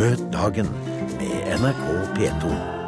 Møt dagen med NRK P2.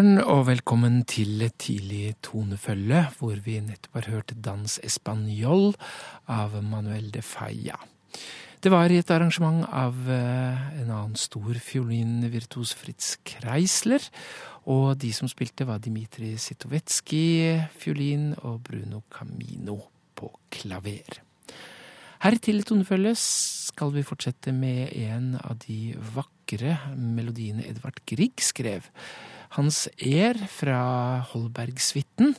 Morgen og velkommen til Tidlig tonefølge, hvor vi nettopp har hørt Dans Español av Manuel de Falla. Det var i et arrangement av eh, en annen stor fiolinvirtuos, Fritz Kreisler. Og de som spilte, var Dmitrij Sitovetskyj fiolin og Bruno Camino på klaver. Her i Tidlig tonefølge skal vi fortsette med en av de vakre melodiene Edvard Grieg skrev. Hans er fra Holbergsuiten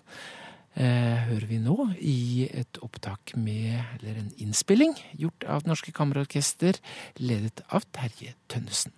eh, hører vi nå i et opptak med, eller en innspilling, gjort av Det Norske Kammerorkester, ledet av Terje Tønnesen.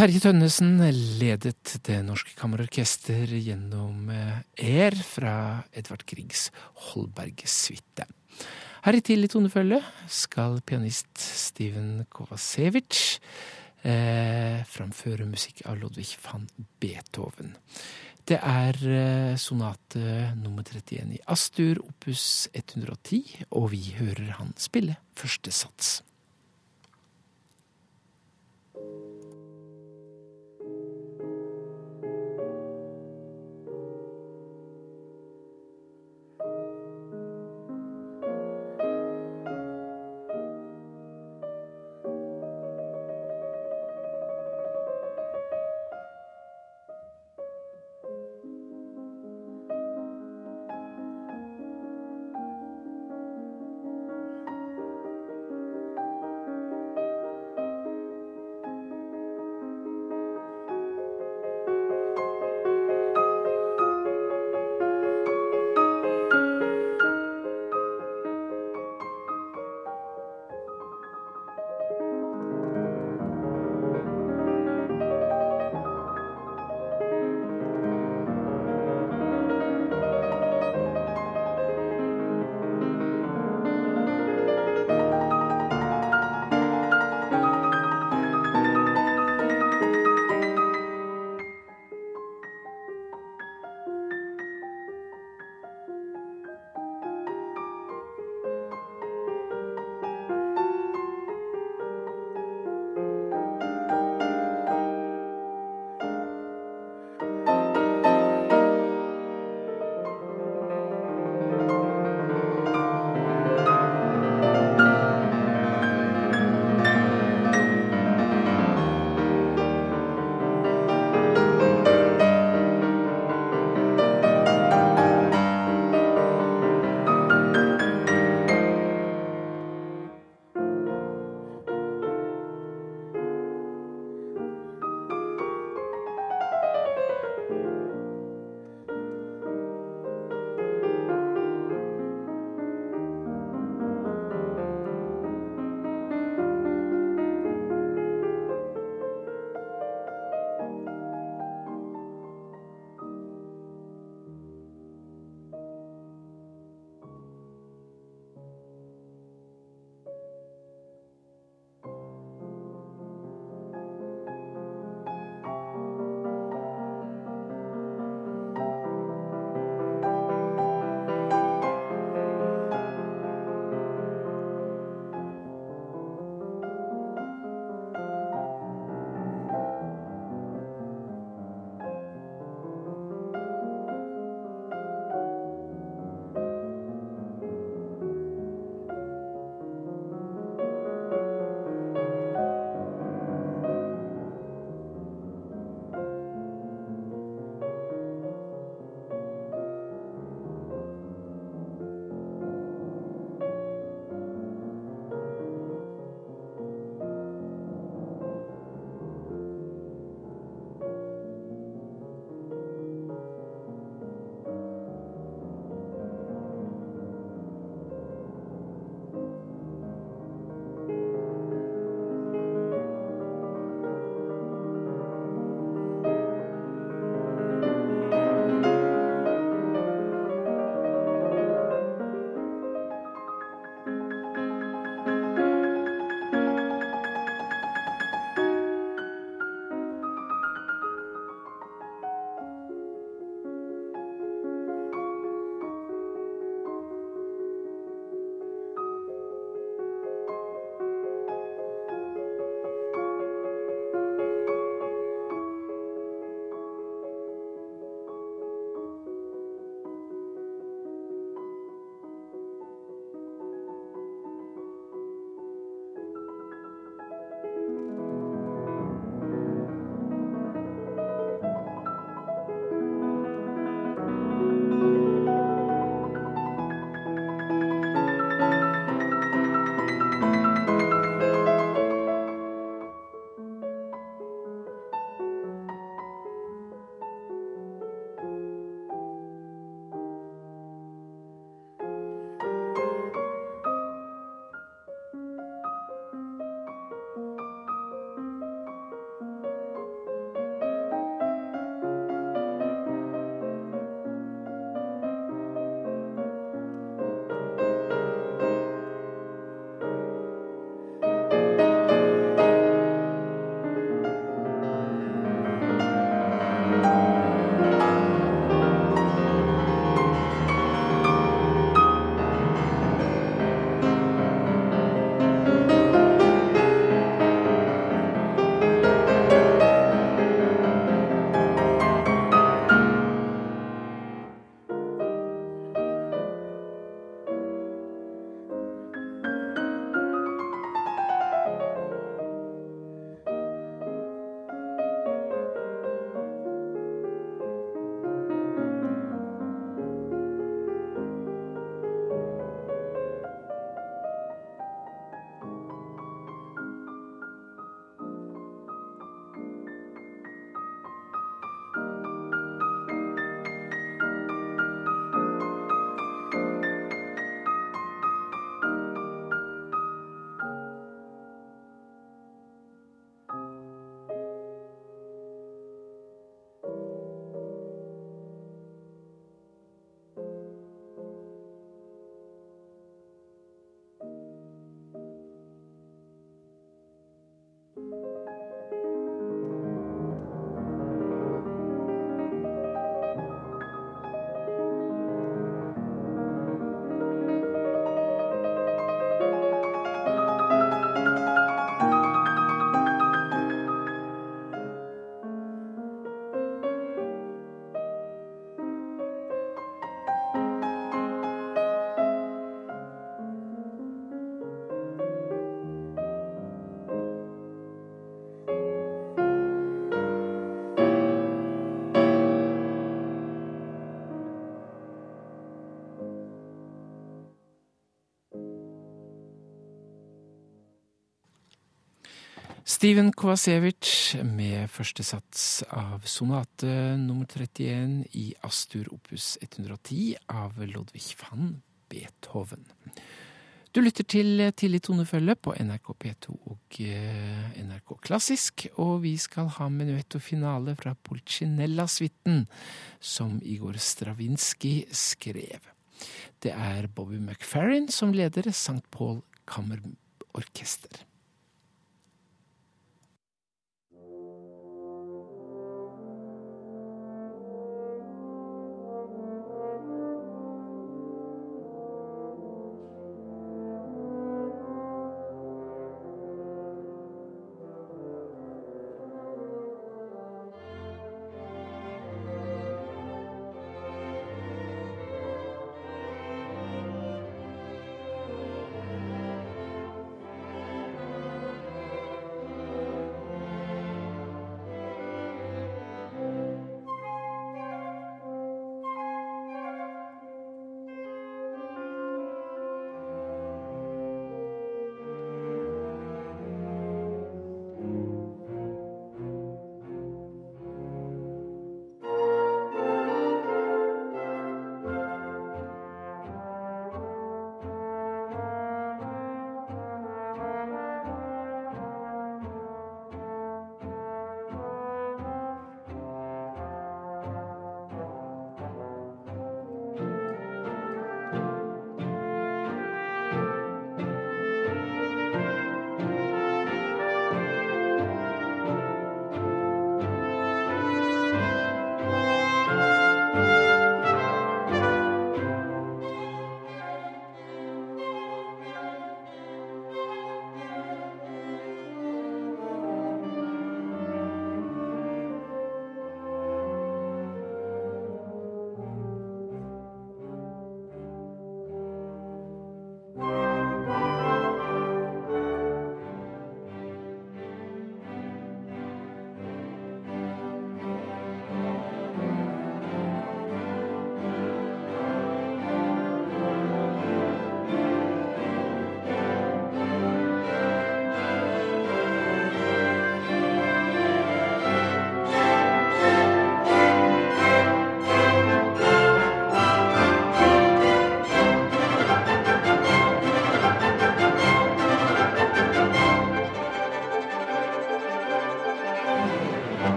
Terje Tønnesen ledet Det Norske Kammerorkester gjennom Air fra Edvard Griegs Holberg-suite. Her i Tidlig tonefølge skal pianist Steven Kovacevic eh, framføre musikk av Ludvig van Beethoven. Det er eh, sonate nummer 31 i Astur, opus 110, og vi hører han spille første sats. Steven Kovacevic med første sats av sonate nummer 31 i Astur opus 110 av Lodvig van Beethoven. Du lytter til Tidlig tonefølge på NRK P2 og eh, NRK Klassisk, og vi skal ha menuett og finale fra Pulcinella-suiten, som Igor Stravinskij skrev. Det er Bobby McFerrin som leder St. Paul Kammerorkester.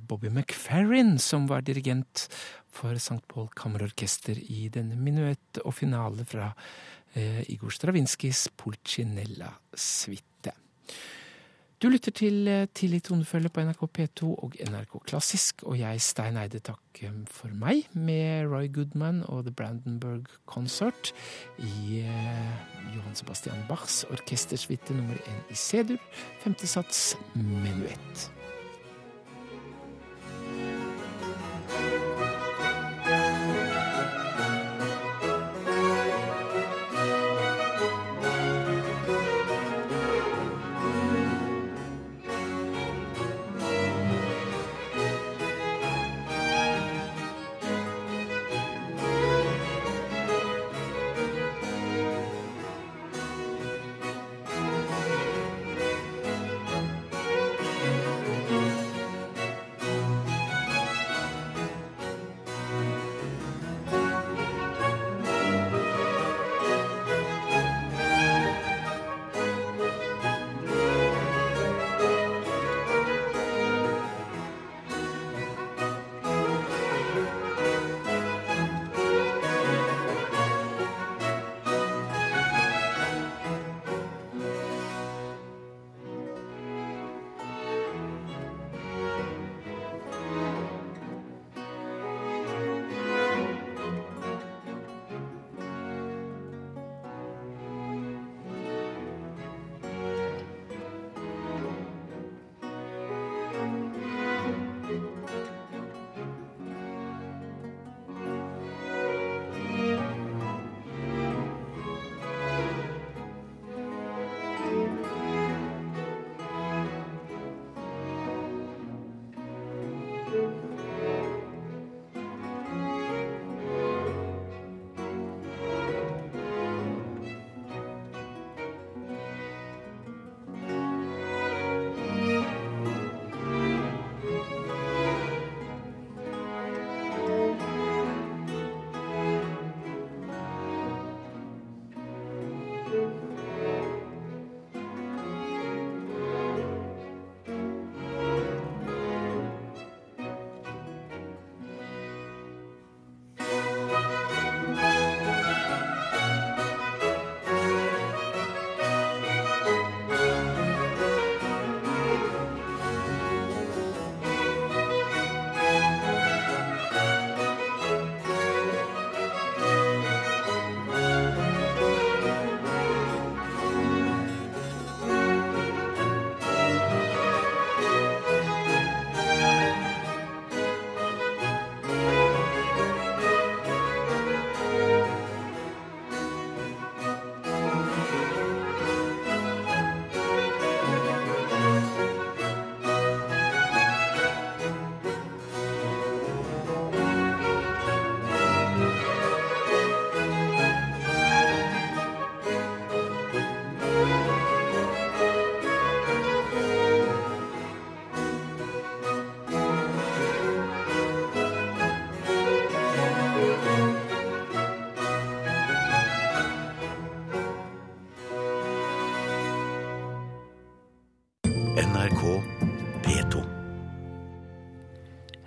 Bobby McFerrin som var dirigent for St. Paul Kammerorkester i denne minuett og finale fra eh, Igor Stravinskijs Pulcinella-suite. Du lytter til eh, Tidlig tonefølge på NRK P2 og NRK Klassisk, og jeg, Stein Eide, takker for meg med Roy Goodman og The Brandenburg Concert i eh, Johan Sebastian Bachs orkestersuite nummer én i C-dur, femte sats menuett. thank you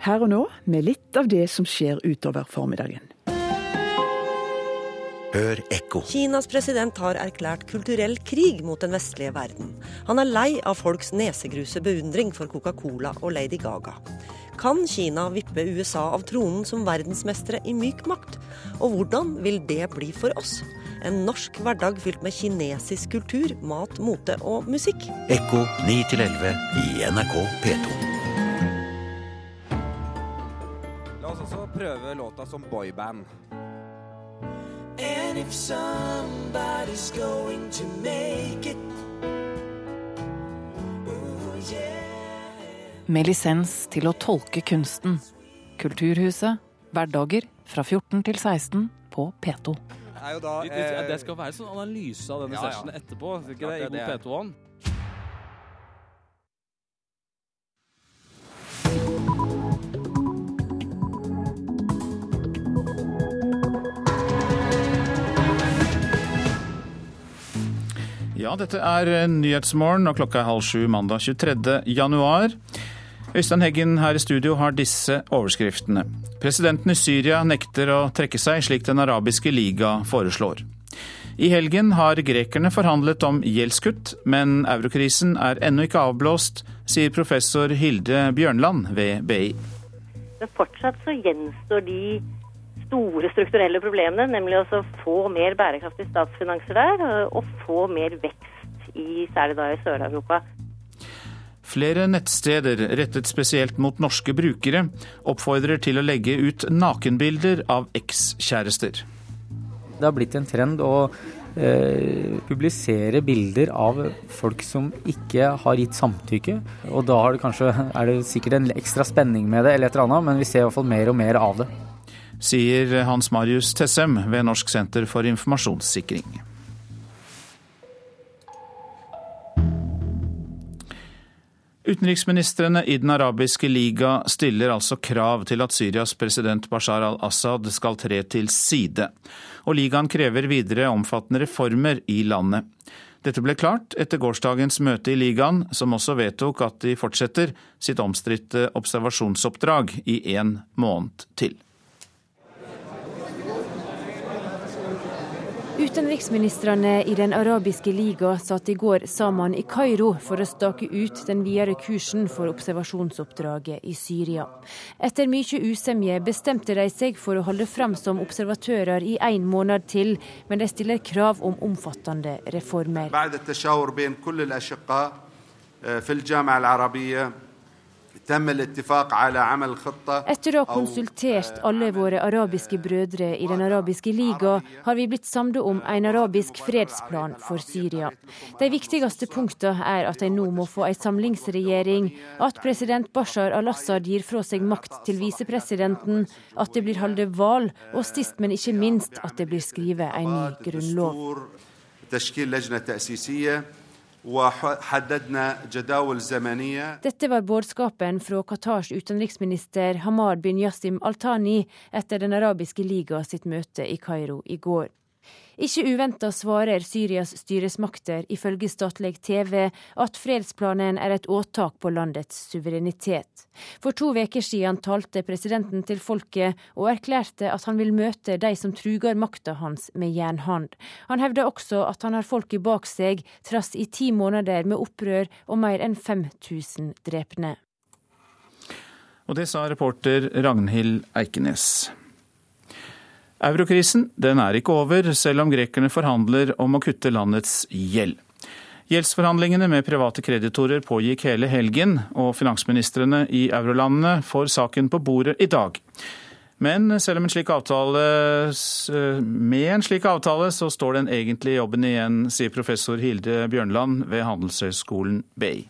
Her og nå med litt av det som skjer utover formiddagen. Hør ekko. Kinas president har erklært kulturell krig mot den vestlige verden. Han er lei av folks nesegruse beundring for Coca-Cola og Lady Gaga. Kan Kina vippe USA av tronen som verdensmestere i myk makt? Og hvordan vil det bli for oss? En norsk hverdag fylt med kinesisk kultur, mat, mote og musikk. Ekko 9 11 i NRK P2. Prøve låta som boyband. And if somebody's going to make it, ooh, yeah. Med lisens til å tolke kunsten. Kulturhuset, hverdager fra 14 til 16 på P2. Er jo da, Det, det, eh, det skal være sånn analyse av denne Ja, ja. sessionen etterpå. Ikke det, det, i det god P2-ånd? Ja, dette er Nyhetsmorgen, og klokka er halv sju mandag 23. januar. Øystein Heggen her i studio har disse overskriftene. Presidenten i Syria nekter å trekke seg, slik Den arabiske liga foreslår. I helgen har grekerne forhandlet om gjeldskutt, men eurokrisen er ennå ikke avblåst, sier professor Hilde Bjørnland ved BI. Men fortsatt så gjenstår de store strukturelle problemene, nemlig å få mer bærekraftige statsfinanser der, og få mer vekst i særlig da i Sør-Europa. Flere nettsteder rettet spesielt mot norske brukere oppfordrer til å legge ut nakenbilder av ekskjærester. Det har blitt en trend å eh, publisere bilder av folk som ikke har gitt samtykke. Og da det kanskje, er det sikkert en ekstra spenning med det, eller et eller annet, men vi ser i hvert fall mer og mer av det. Sier Hans Marius Tessem ved Norsk senter for informasjonssikring. Utenriksministrene i Den arabiske liga stiller altså krav til at Syrias president Bashar al-Assad skal tre til side. Og ligaen krever videre omfattende reformer i landet. Dette ble klart etter gårsdagens møte i ligaen, som også vedtok at de fortsetter sitt omstridte observasjonsoppdrag i en måned til. Utenriksministrene i Den arabiske liga satt i går sammen i Kairo for å stake ut den videre kursen for observasjonsoppdraget i Syria. Etter mye usemje bestemte de seg for å holde frem som observatører i én måned til, men de stiller krav om omfattende reformer. Etter å ha konsultert alle våre arabiske brødre i Den arabiske liga, har vi blitt samlet om en arabisk fredsplan for Syria. De viktigste punktene er at de nå må få en samlingsregjering, at president Bashar al-Assad gir fra seg makt til visepresidenten, at det blir holdt valg, og sist, men ikke minst, at det blir skrevet en ny grunnlov. Dette var budskapen fra Qatars utenriksminister Hamad bin Yassim Al-Thani etter Den arabiske liga sitt møte i Kairo i går. Ikke uventa svarer Syrias styresmakter ifølge statlig TV at fredsplanen er et åtak på landets suverenitet. For to uker siden talte presidenten til folket og erklærte at han vil møte de som truger makta hans med jernhånd. Han hevder også at han har folket bak seg, trass i ti måneder med opprør og mer enn 5000 drepne. Og det sa reporter Ragnhild Eikenes. Eurokrisen den er ikke over, selv om grekerne forhandler om å kutte landets gjeld. Gjeldsforhandlingene med private kreditorer pågikk hele helgen, og finansministrene i eurolandene får saken på bordet i dag. Men selv om en slik avtale, med en slik avtale så står den egentlige jobben igjen, sier professor Hilde Bjørnland ved Handelshøyskolen BI.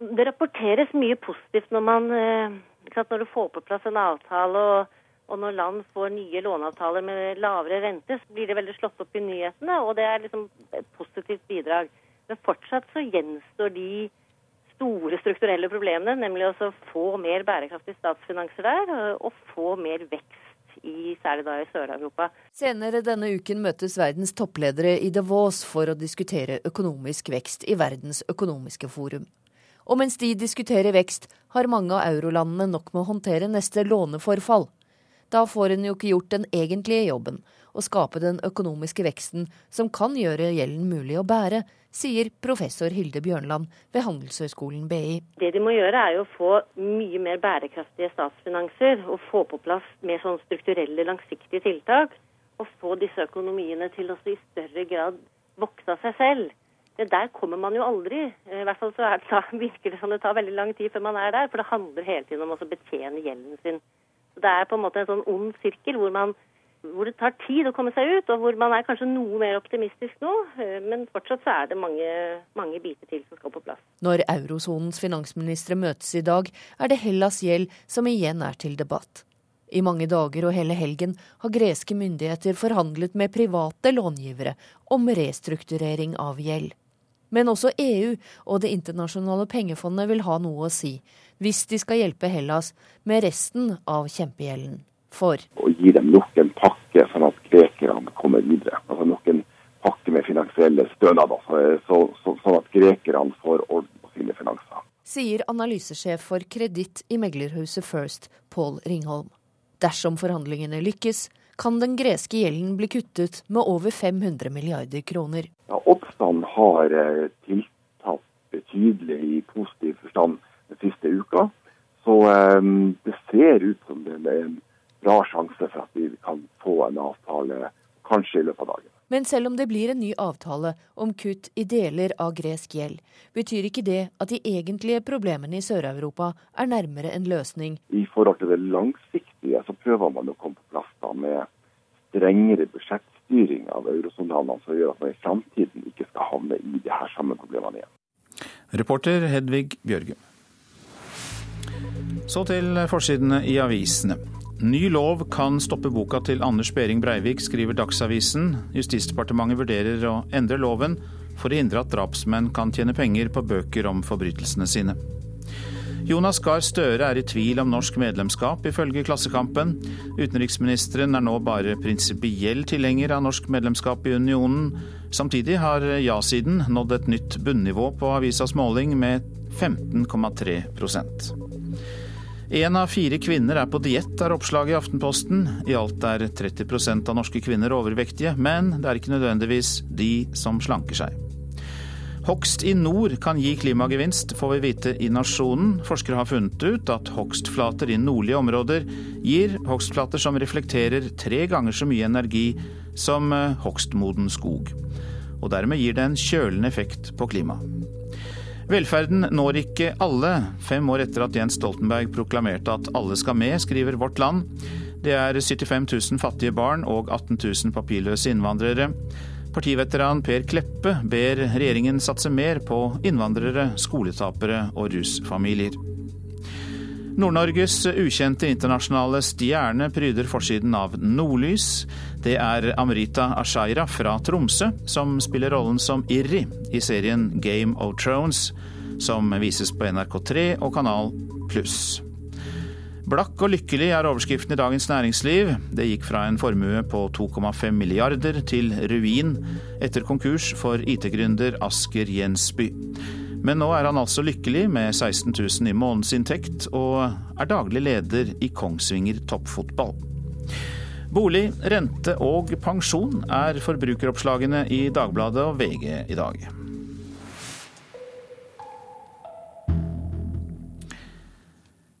Det rapporteres mye positivt når man eh, når du får på plass en avtale. og og når land får nye låneavtaler med lavere rente, så blir det veldig slått opp i nyhetene, og det er liksom et positivt bidrag. Men fortsatt så gjenstår de store strukturelle problemene, nemlig å få mer bærekraftige statsfinanser der, og få mer vekst i særlig da i Sør-Europa. Senere denne uken møtes verdens toppledere i Davos for å diskutere økonomisk vekst i Verdens økonomiske forum. Og mens de diskuterer vekst, har mange av eurolandene nok med å håndtere neste låneforfall. Da får en jo ikke gjort den egentlige jobben, å skape den økonomiske veksten som kan gjøre gjelden mulig å bære, sier professor Hilde Bjørnland ved Handelshøyskolen BI. Det de må gjøre er jo å få mye mer bærekraftige statsfinanser og få på plass mer sånn strukturelle, langsiktige tiltak. Og få disse økonomiene til å i større grad vokse av seg selv. Der kommer man jo aldri. I hvert fall så det, virker det som det tar veldig lang tid før man er der. For det handler hele tiden om å betjene gjelden sin det er på en måte en sånn ond sirkel hvor, man, hvor det tar tid å komme seg ut, og hvor man er kanskje noe mer optimistisk nå. Eh, men fortsatt så er det mange, mange biter til som skal på plass. Når eurosonens finansministre møtes i dag, er det Hellas gjeld som igjen er til debatt. I mange dager og hele helgen har greske myndigheter forhandlet med private långivere om restrukturering av gjeld. Men også EU og Det internasjonale pengefondet vil ha noe å si hvis de skal hjelpe Hellas med resten av kjempegjelden. For Å gi dem nok en pakke sånn at grekerne kommer videre. Altså nok en pakke med finansielle stønader, så, så, sånn at grekerne får orden på sine finanser. Sier analysesjef for kreditt i meglerhuset First, Paul Ringholm. Dersom forhandlingene lykkes, kan den greske gjelden bli kuttet med over 500 milliarder kroner. Ja, Oppstand har eh, tiltatt betydelig i positiv forstand den siste uka. Så um, det ser ut som det er en bra sjanse for at vi kan få en avtale kanskje i løpet av dagen. Men selv om det blir en ny avtale om kutt i deler av gresk gjeld, betyr ikke det at de egentlige problemene i Sør-Europa er nærmere en løsning. I forhold til det langsiktige så prøver man å komme på plass da med strengere budsjettstyring av eurosonelandene, som gjør at man i framtiden ikke skal havne i de her samme problemene igjen. Reporter Hedvig Bjørgum. Så til forsidene i avisene. Ny lov kan stoppe boka til Anders Behring Breivik, skriver Dagsavisen. Justisdepartementet vurderer å endre loven for å hindre at drapsmenn kan tjene penger på bøker om forbrytelsene sine. Jonas Gahr Støre er i tvil om norsk medlemskap, ifølge Klassekampen. Utenriksministeren er nå bare prinsipiell tilhenger av norsk medlemskap i unionen. Samtidig har ja-siden nådd et nytt bunnivå på avisas måling med 15,3 Én av fire kvinner er på diett, er oppslaget i Aftenposten. I alt er 30% av norske kvinner overvektige, men det er ikke nødvendigvis de som slanker seg. Hogst i nord kan gi klimagevinst, får vi vite i Nasjonen. Forskere har funnet ut at hogstflater i nordlige områder gir hogstflater som reflekterer tre ganger så mye energi som eh, hogstmoden skog. Og dermed gir det en kjølende effekt på klimaet. Velferden når ikke alle. Fem år etter at Jens Stoltenberg proklamerte at alle skal med, skriver Vårt Land. Det er 75 000 fattige barn og 18 000 papirløse innvandrere. Partiveteran Per Kleppe ber regjeringen satse mer på innvandrere, skoletapere og rusfamilier. Nord-Norges ukjente internasjonale stjerne pryder forsiden av Nordlys. Det er Amrita Ashaira fra Tromsø som spiller rollen som Irri i serien Game of Thrones, som vises på NRK3 og Kanal Pluss. Blakk og lykkelig er overskriften i Dagens Næringsliv. Det gikk fra en formue på 2,5 milliarder til ruin etter konkurs for IT-gründer Asker Jensby. Men nå er han altså lykkelig med 16 000 i månedsinntekt, og er daglig leder i Kongsvinger toppfotball. Bolig, rente og pensjon er forbrukeroppslagene i Dagbladet og VG i dag.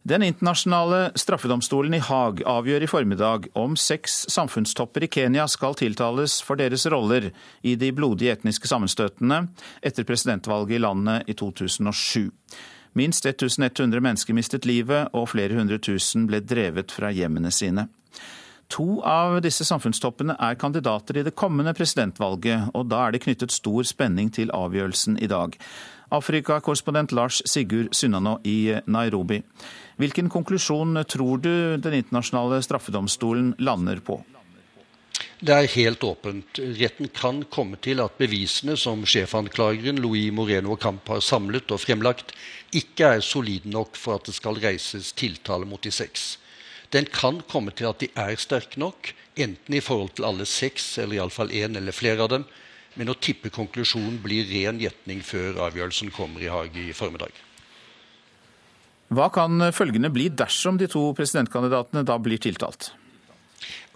Den internasjonale straffedomstolen i Haag avgjør i formiddag om seks samfunnstopper i Kenya skal tiltales for deres roller i de blodige etniske sammenstøtene etter presidentvalget i landet i 2007. Minst 1100 mennesker mistet livet, og flere hundre tusen ble drevet fra hjemmene sine. To av disse samfunnstoppene er kandidater i det kommende presidentvalget, og da er det knyttet stor spenning til avgjørelsen i dag. Afrikakorrespondent Lars Sigurd Sunnanå i Nairobi. Hvilken konklusjon tror du Den internasjonale straffedomstolen lander på? Det er helt åpent. Retten kan komme til at bevisene som sjefanklageren Louis Moreno Camp har samlet og fremlagt, ikke er solide nok for at det skal reises tiltale mot de seks. Den kan komme til at de er sterke nok, enten i forhold til alle seks, eller iallfall én eller flere av dem, men å tippe konklusjonen blir ren gjetning før avgjørelsen kommer i Haag i formiddag. Hva kan følgende bli dersom de to presidentkandidatene da blir tiltalt?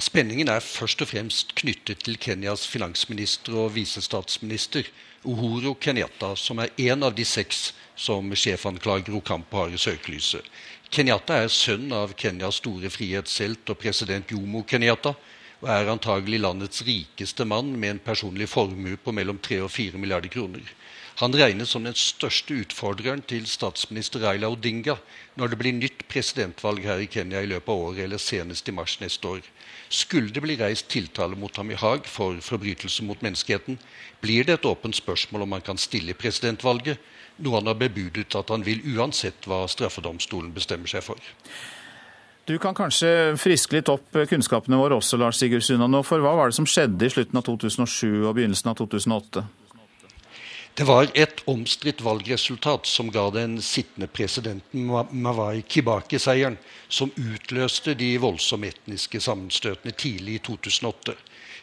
Spenningen er først og fremst knyttet til Kenyas finansminister og visestatsminister Uhuru Kenyatta, som er en av de seks som sjefanklager Okampo har i søkelyset. Kenyatta er sønn av Kenyas store frihetshelt og president Jomo Kenyatta, og er antagelig landets rikeste mann med en personlig formue på mellom 3 og 4 milliarder kroner. Han regnes som den største utfordreren til statsminister Raila Odinga når det blir nytt presidentvalg her i Kenya i løpet av året eller senest i mars neste år. Skulle det bli reist tiltale mot ham i Haag for forbrytelse mot menneskeheten, blir det et åpent spørsmål om han kan stille i presidentvalget, noe han har bebudet at han vil uansett hva straffedomstolen bestemmer seg for. Du kan kanskje friske litt opp kunnskapene våre også, Lars Sigurd Sundan. For hva var det som skjedde i slutten av 2007 og begynnelsen av 2008? Det var et omstridt valgresultat som ga den sittende presidenten Mawai Kibaki seieren, som utløste de voldsomme etniske sammenstøtene tidlig i 2008.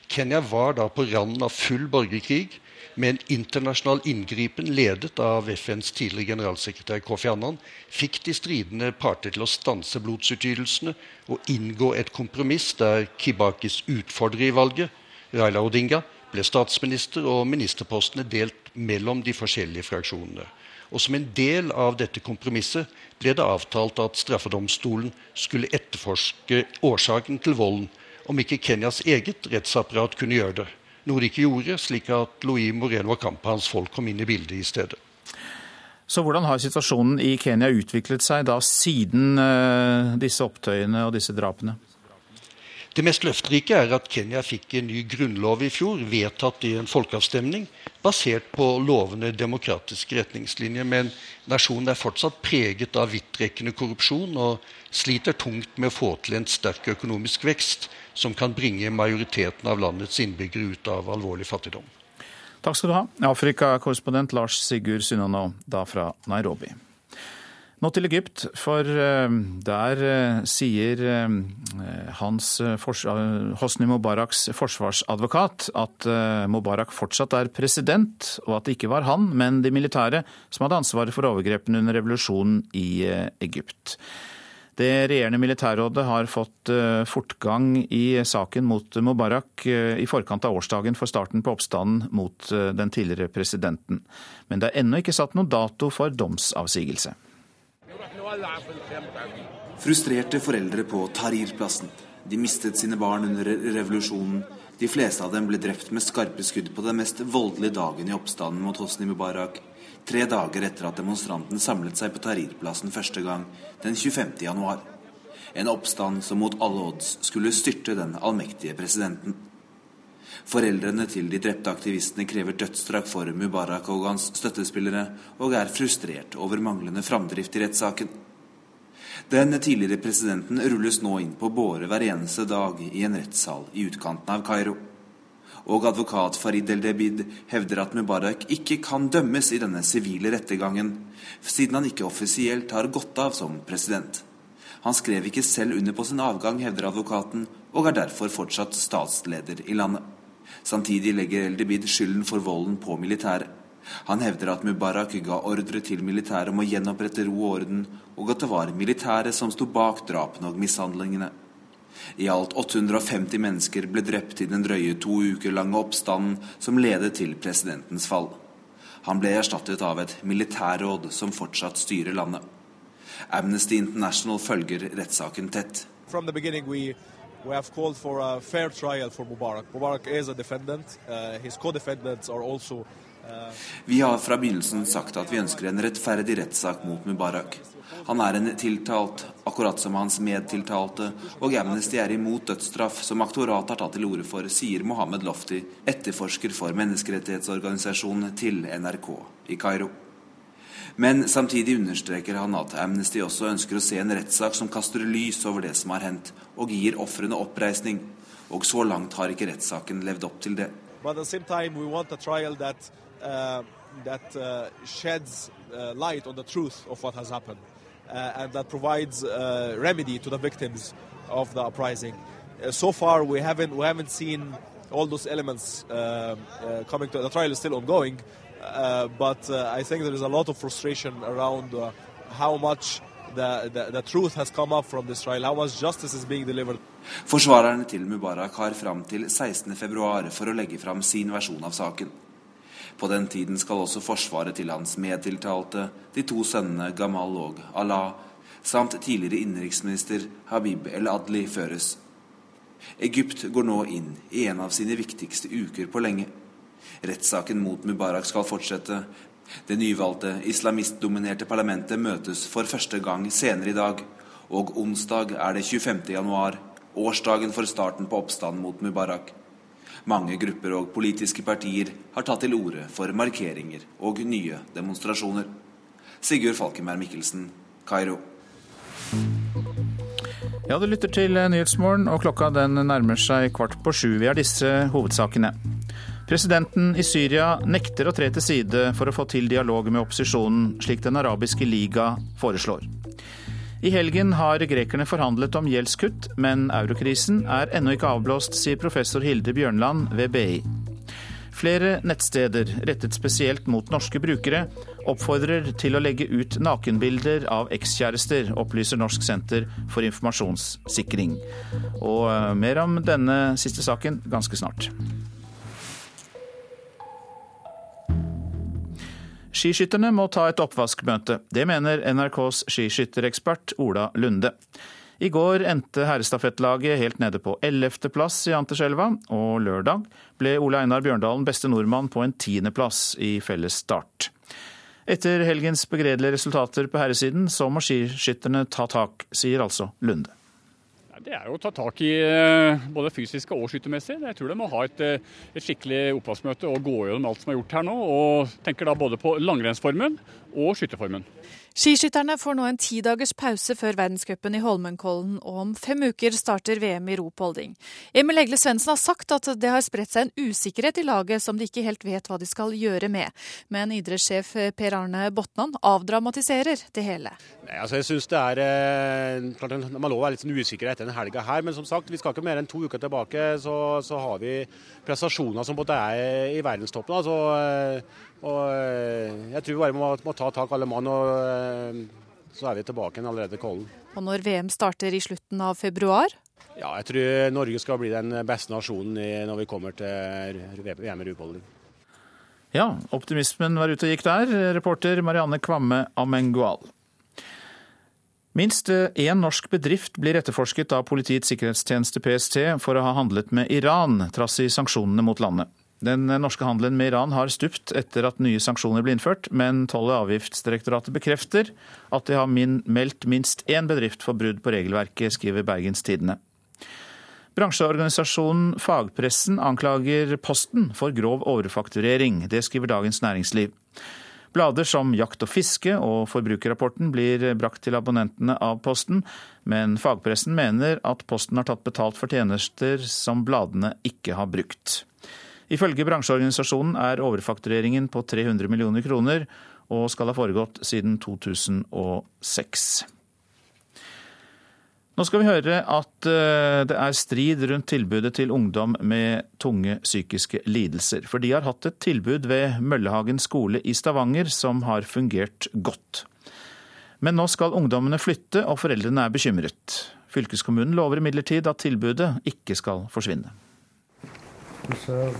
Kenya var da på randen av full borgerkrig, Med en internasjonal inngripen ledet av FNs tidligere generalsekretær Kofi Annan fikk de stridende parter til å stanse blodsutgytelsene og inngå et kompromiss der Kibakis utfordrer i valget, Raila Odinga, ble statsminister og ministerpostene delt mellom de forskjellige fraksjonene. Og som en del av dette kompromisset ble det avtalt at straffedomstolen skulle etterforske årsaken til volden, om ikke Kenyas eget rettsapparat kunne gjøre det. Noe de ikke gjorde, slik at Louis Moreno Kamp hans folk kom inn i bildet i stedet. Så hvordan har situasjonen i Kenya utviklet seg da siden uh, disse opptøyene og disse drapene? Det mest løfterike er at Kenya fikk en ny grunnlov i fjor, vedtatt i en folkeavstemning, basert på lovende demokratiske retningslinjer. Men nasjonen er fortsatt preget av vidtrekkende korrupsjon og sliter tungt med å få til en sterk økonomisk vekst som kan bringe majoriteten av landets innbyggere ut av alvorlig fattigdom. Takk skal du ha, Afrikakorrespondent Lars Sigurd Synano, da fra Nairobi. Nå til Egypt, for eh, der eh, sier eh, hans Hosni Mubaraks forsvarsadvokat at Mubarak fortsatt er president, og at det ikke var han, men de militære som hadde ansvaret for overgrepene under revolusjonen i Egypt. Det regjerende militærrådet har fått fortgang i saken mot Mubarak i forkant av årsdagen for starten på oppstanden mot den tidligere presidenten. Men det er ennå ikke satt noen dato for domsavsigelse. Frustrerte foreldre på Tahrir-plassen. De mistet sine barn under revolusjonen. De fleste av dem ble drept med skarpe skudd på den mest voldelige dagen i oppstanden mot Hosni Mubarak, tre dager etter at demonstranten samlet seg på Tahrir-plassen første gang, den 25. januar. En oppstand som mot alle odds skulle styrte den allmektige presidenten. Foreldrene til de drepte aktivistene krever dødsstraff for Mubarak og hans støttespillere, og er frustrert over manglende framdrift i rettssaken. Den tidligere presidenten rulles nå inn på båre hver eneste dag i en rettssal i utkanten av Kairo. Og advokat Farid El-Debid hevder at Mubarak ikke kan dømmes i denne sivile rettergangen, siden han ikke offisielt har gått av som president. Han skrev ikke selv under på sin avgang, hevder advokaten, og er derfor fortsatt statsleder i landet. Samtidig legger Eldebid skylden for volden på militæret. Han hevder at Mubarak ga ordre til militæret om å gjenopprette ro og orden, og at det var militæret som sto bak drapene og mishandlingene. I alt 850 mennesker ble drept i den drøye to uker lange oppstanden som ledet til presidentens fall. Han ble erstattet av et militærråd som fortsatt styrer landet. Amnesty International følger rettssaken tett. We have called for a fair trial for Mubarak. Mubarak is a defendant. Uh, his co-defendants are also uh, vi har fra begynnelsen sagt at vi ønsker en rettferdig rettssak mot Mubarak. Han er en tiltalt, akkurat som hans medtiltalte, og Amnesty er imot dødsstraff, som aktoratet har tatt til orde for, sier Mohammed Lofti, etterforsker for menneskerettighetsorganisasjonen til NRK i Kairo. Men samtidig understreker han at Amnesty også ønsker å se en rettssak som kaster lys over det som har hendt, og gir ofrene oppreisning. Og så langt har ikke rettssaken levd opp til det. Uh, that uh, sheds uh, light on the truth of what has happened uh, and that provides uh, remedy to the victims of the uprising. Uh, so far, we haven't we haven't seen all those elements coming to the trial is still ongoing, Uh, but uh, I think there is a lot of frustration around uh, how much the, the, the, truth has come up from this trial, how much justice is being delivered. Forsvarerne til Mubarak har fram til 16.2 for å legge fram sin versjon av saken. På den tiden skal også forsvaret til hans medtiltalte, de to sønnene Gamal og Allah, samt tidligere innenriksminister Habib el-Adli føres. Egypt går nå inn i en av sine viktigste uker på lenge. Rettssaken mot Mubarak skal fortsette. Det nyvalgte islamistdominerte parlamentet møtes for første gang senere i dag. Og onsdag er det 25. januar, årsdagen for starten på oppstanden mot Mubarak. Mange grupper og politiske partier har tatt til orde for markeringer og nye demonstrasjoner. Sigurd Falkenberg Mikkelsen, Kairo. Ja, du lytter til Nyhetsmorgen, og klokka den nærmer seg kvart på sju. Vi har disse hovedsakene. Presidenten i Syria nekter å tre til side for å få til dialog med opposisjonen, slik Den arabiske liga foreslår. I helgen har grekerne forhandlet om gjeldskutt, men eurokrisen er ennå ikke avblåst, sier professor Hilde Bjørnland ved BI. Flere nettsteder rettet spesielt mot norske brukere oppfordrer til å legge ut nakenbilder av ekskjærester, opplyser Norsk senter for informasjonssikring. Og eh, mer om denne siste saken ganske snart. Skiskytterne må ta et oppvaskmøte. Det mener NRKs skiskytterekspert Ola Lunde. I går endte herrestafettlaget helt nede på 11.-plass i Anterselva, og lørdag ble Ole Einar Bjørndalen beste nordmann på en tiendeplass i felles start. Etter helgens begredelige resultater på herresiden, så må skiskytterne ta tak, sier altså Lunde. Det er jo å ta tak i eh, både fysiske og skyttermessig. Jeg tror de må ha et, eh, et skikkelig oppvaskmøte og gå gjennom alt som er gjort her nå. Og tenker da både på langrennsformen og skytterformen. Skiskytterne får nå en ti dagers pause før verdenscupen i Holmenkollen, og om fem uker starter VM i ropolding. Emil Egle Svendsen har sagt at det har spredt seg en usikkerhet i laget som de ikke helt vet hva de skal gjøre med. Men idrettssjef Per Arne Botnan avdramatiserer det hele. Nei, altså jeg synes det er eh, klart Man lov å være litt sånn usikker etter denne helga her, men som sagt, vi skal ikke mer enn to uker tilbake, så, så har vi prestasjoner som både er i verdenstoppen. altså eh, og eh, jeg tror vi bare må, må ta tak alle mann, og eh, så er vi tilbake allerede til Kollen. Og når VM starter i slutten av februar? Ja, jeg tror Norge skal bli den beste nasjonen når vi kommer til VM i rupolding. Ja, optimismen var ute og gikk der. Reporter Marianne Kvamme Amengual. Minst én norsk bedrift blir etterforsket av Politiets sikkerhetstjeneste PST for å ha handlet med Iran, trass i sanksjonene mot landet. Den norske handelen med Iran har stupt etter at nye sanksjoner ble innført, men Toll- og avgiftsdirektoratet bekrefter at de har min meldt minst én bedrift for brudd på regelverket, skriver Bergens Tidende. Bransjeorganisasjonen Fagpressen anklager Posten for grov overfakturering. Det skriver Dagens Næringsliv. Blader som Jakt og fiske og Forbrukerrapporten blir brakt til abonnentene av Posten, men fagpressen mener at Posten har tatt betalt for tjenester som bladene ikke har brukt. Ifølge bransjeorganisasjonen er overfaktureringen på 300 millioner kroner og skal ha foregått siden 2006. Nå skal vi høre at eh, det er strid rundt tilbudet til ungdom med tunge psykiske lidelser. For de har hatt et tilbud ved Møllehagen skole i Stavanger som har fungert godt. Men nå skal ungdommene flytte, og foreldrene er bekymret. Fylkeskommunen lover imidlertid at tilbudet ikke skal forsvinne. Du ser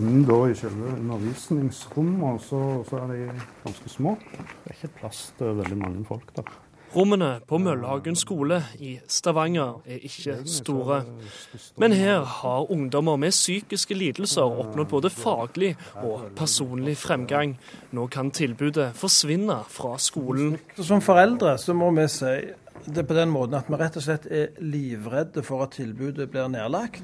inn da i selve undervisningsrommet, så, så er de ganske små. Det er ikke plass til veldig mange folk der. Rommene på Møllhagen skole i Stavanger er ikke store. Men her har ungdommer med psykiske lidelser oppnådd både faglig og personlig fremgang. Nå kan tilbudet forsvinne fra skolen. Som foreldre så må vi si det er på den måten at vi rett og slett er livredde for at tilbudet blir nedlagt.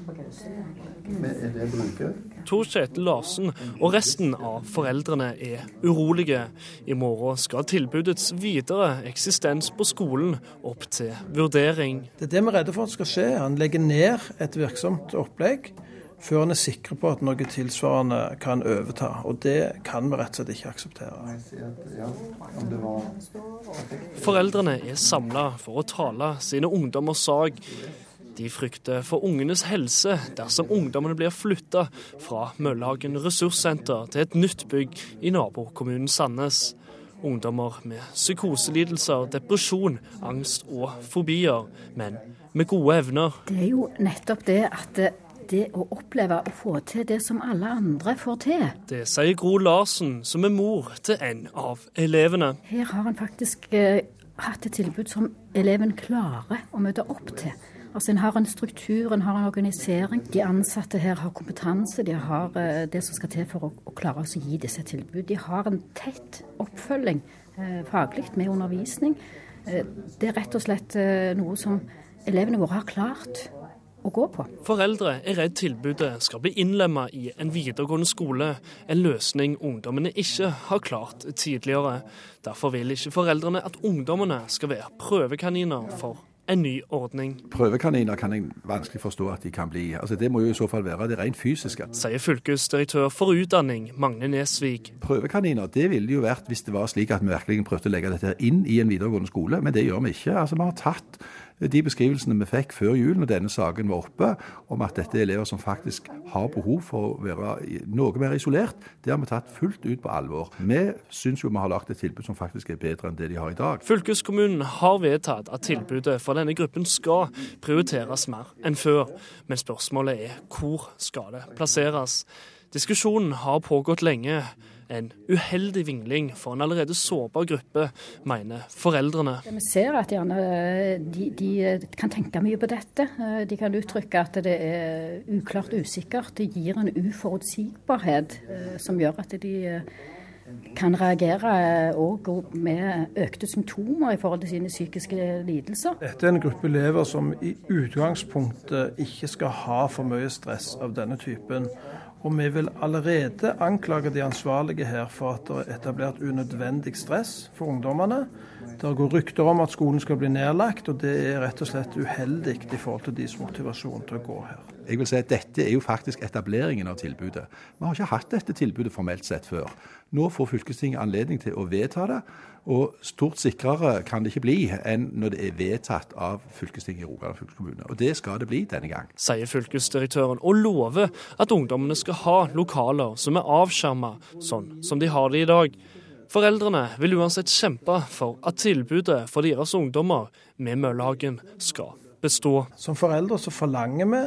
Tor Kjetil Larsen og resten av foreldrene er urolige. I morgen skal tilbudets videre eksistens på skolen opp til vurdering. Det er det vi er redde for at skal skje. Han legger ned et virksomt opplegg før en er sikre på at noe tilsvarende kan overta. Og det kan vi rett og slett ikke akseptere. Foreldrene er samla for å tale sine ungdommers sak. De frykter for ungenes helse dersom ungdommene blir flytta fra Møllehagen ressurssenter til et nytt bygg i nabokommunen Sandnes. Ungdommer med psykoselidelser, depresjon, angst og fobier, men med gode evner. Det er jo nettopp det at det å oppleve å få til det som alle andre får til. Det sier Gro Larsen, som er mor til en av elevene. Her har en faktisk eh, hatt et tilbud som eleven klarer å møte opp til. Altså En har en struktur, en har en organisering. De ansatte her har kompetanse, de har eh, det som skal til for å, å klare å gi disse tilbud. De har en tett oppfølging eh, faglig med undervisning. Eh, det er rett og slett eh, noe som elevene våre har klart å gå på. Foreldre er redd tilbudet skal bli innlemma i en videregående skole, en løsning ungdommene ikke har klart tidligere. Derfor vil ikke foreldrene at ungdommene skal være prøvekaniner for en ny ordning. Prøvekaniner kan jeg vanskelig forstå at de kan bli. Altså, det må jo i så fall være det rent fysiske. Sier fylkesdirektør for utdanning Magne Nesvik. Prøvekaniner det ville jo vært hvis det var slik at vi virkelig prøvde å legge dette inn i en videregående skole, men det gjør vi ikke. Altså, Vi har tatt de beskrivelsene vi fikk før jul når denne saken var oppe, om at dette er elever som faktisk har behov for å være noe mer isolert, det har vi tatt fullt ut på alvor. Vi syns jo vi har lagt et tilbud som faktisk er bedre enn det de har i dag. Fylkeskommunen har vedtatt at tilbudet for denne gruppen skal prioriteres mer enn før, men spørsmålet er hvor skal det plasseres? Diskusjonen har pågått lenge. En uheldig vingling for en allerede sårbar gruppe, mener foreldrene. Vi ser at gjerne, de, de, kan tenke mye på dette. De kan uttrykke at det er uklart usikkert. Det gir en uforutsigbarhet eh, som gjør at de eh, kan reagere òg med økte symptomer i forhold til sine psykiske lidelser. Dette er en gruppe elever som i utgangspunktet ikke skal ha for mye stress av denne typen. Og vi vil allerede anklage de ansvarlige her for at det er etablert unødvendig stress for ungdommene. Det går rykter om at skolen skal bli nedlagt, og det er rett og slett uheldig i forhold til deres motivasjon til å gå her. Jeg vil si at Dette er jo faktisk etableringen av tilbudet. Vi har ikke hatt dette tilbudet formelt sett før. Nå får fylkestinget anledning til å vedta det, og stort sikrere kan det ikke bli enn når det er vedtatt av fylkestinget i Rogaland fylkeskommune. Og det skal det bli denne gang. Sier fylkesdirektøren, og lover at ungdommene skal ha lokaler som er avskjerma, sånn som de har det i dag. Foreldrene vil uansett kjempe for at tilbudet for deres ungdommer med Møllehagen skal bestå. Som foreldre så forlanger vi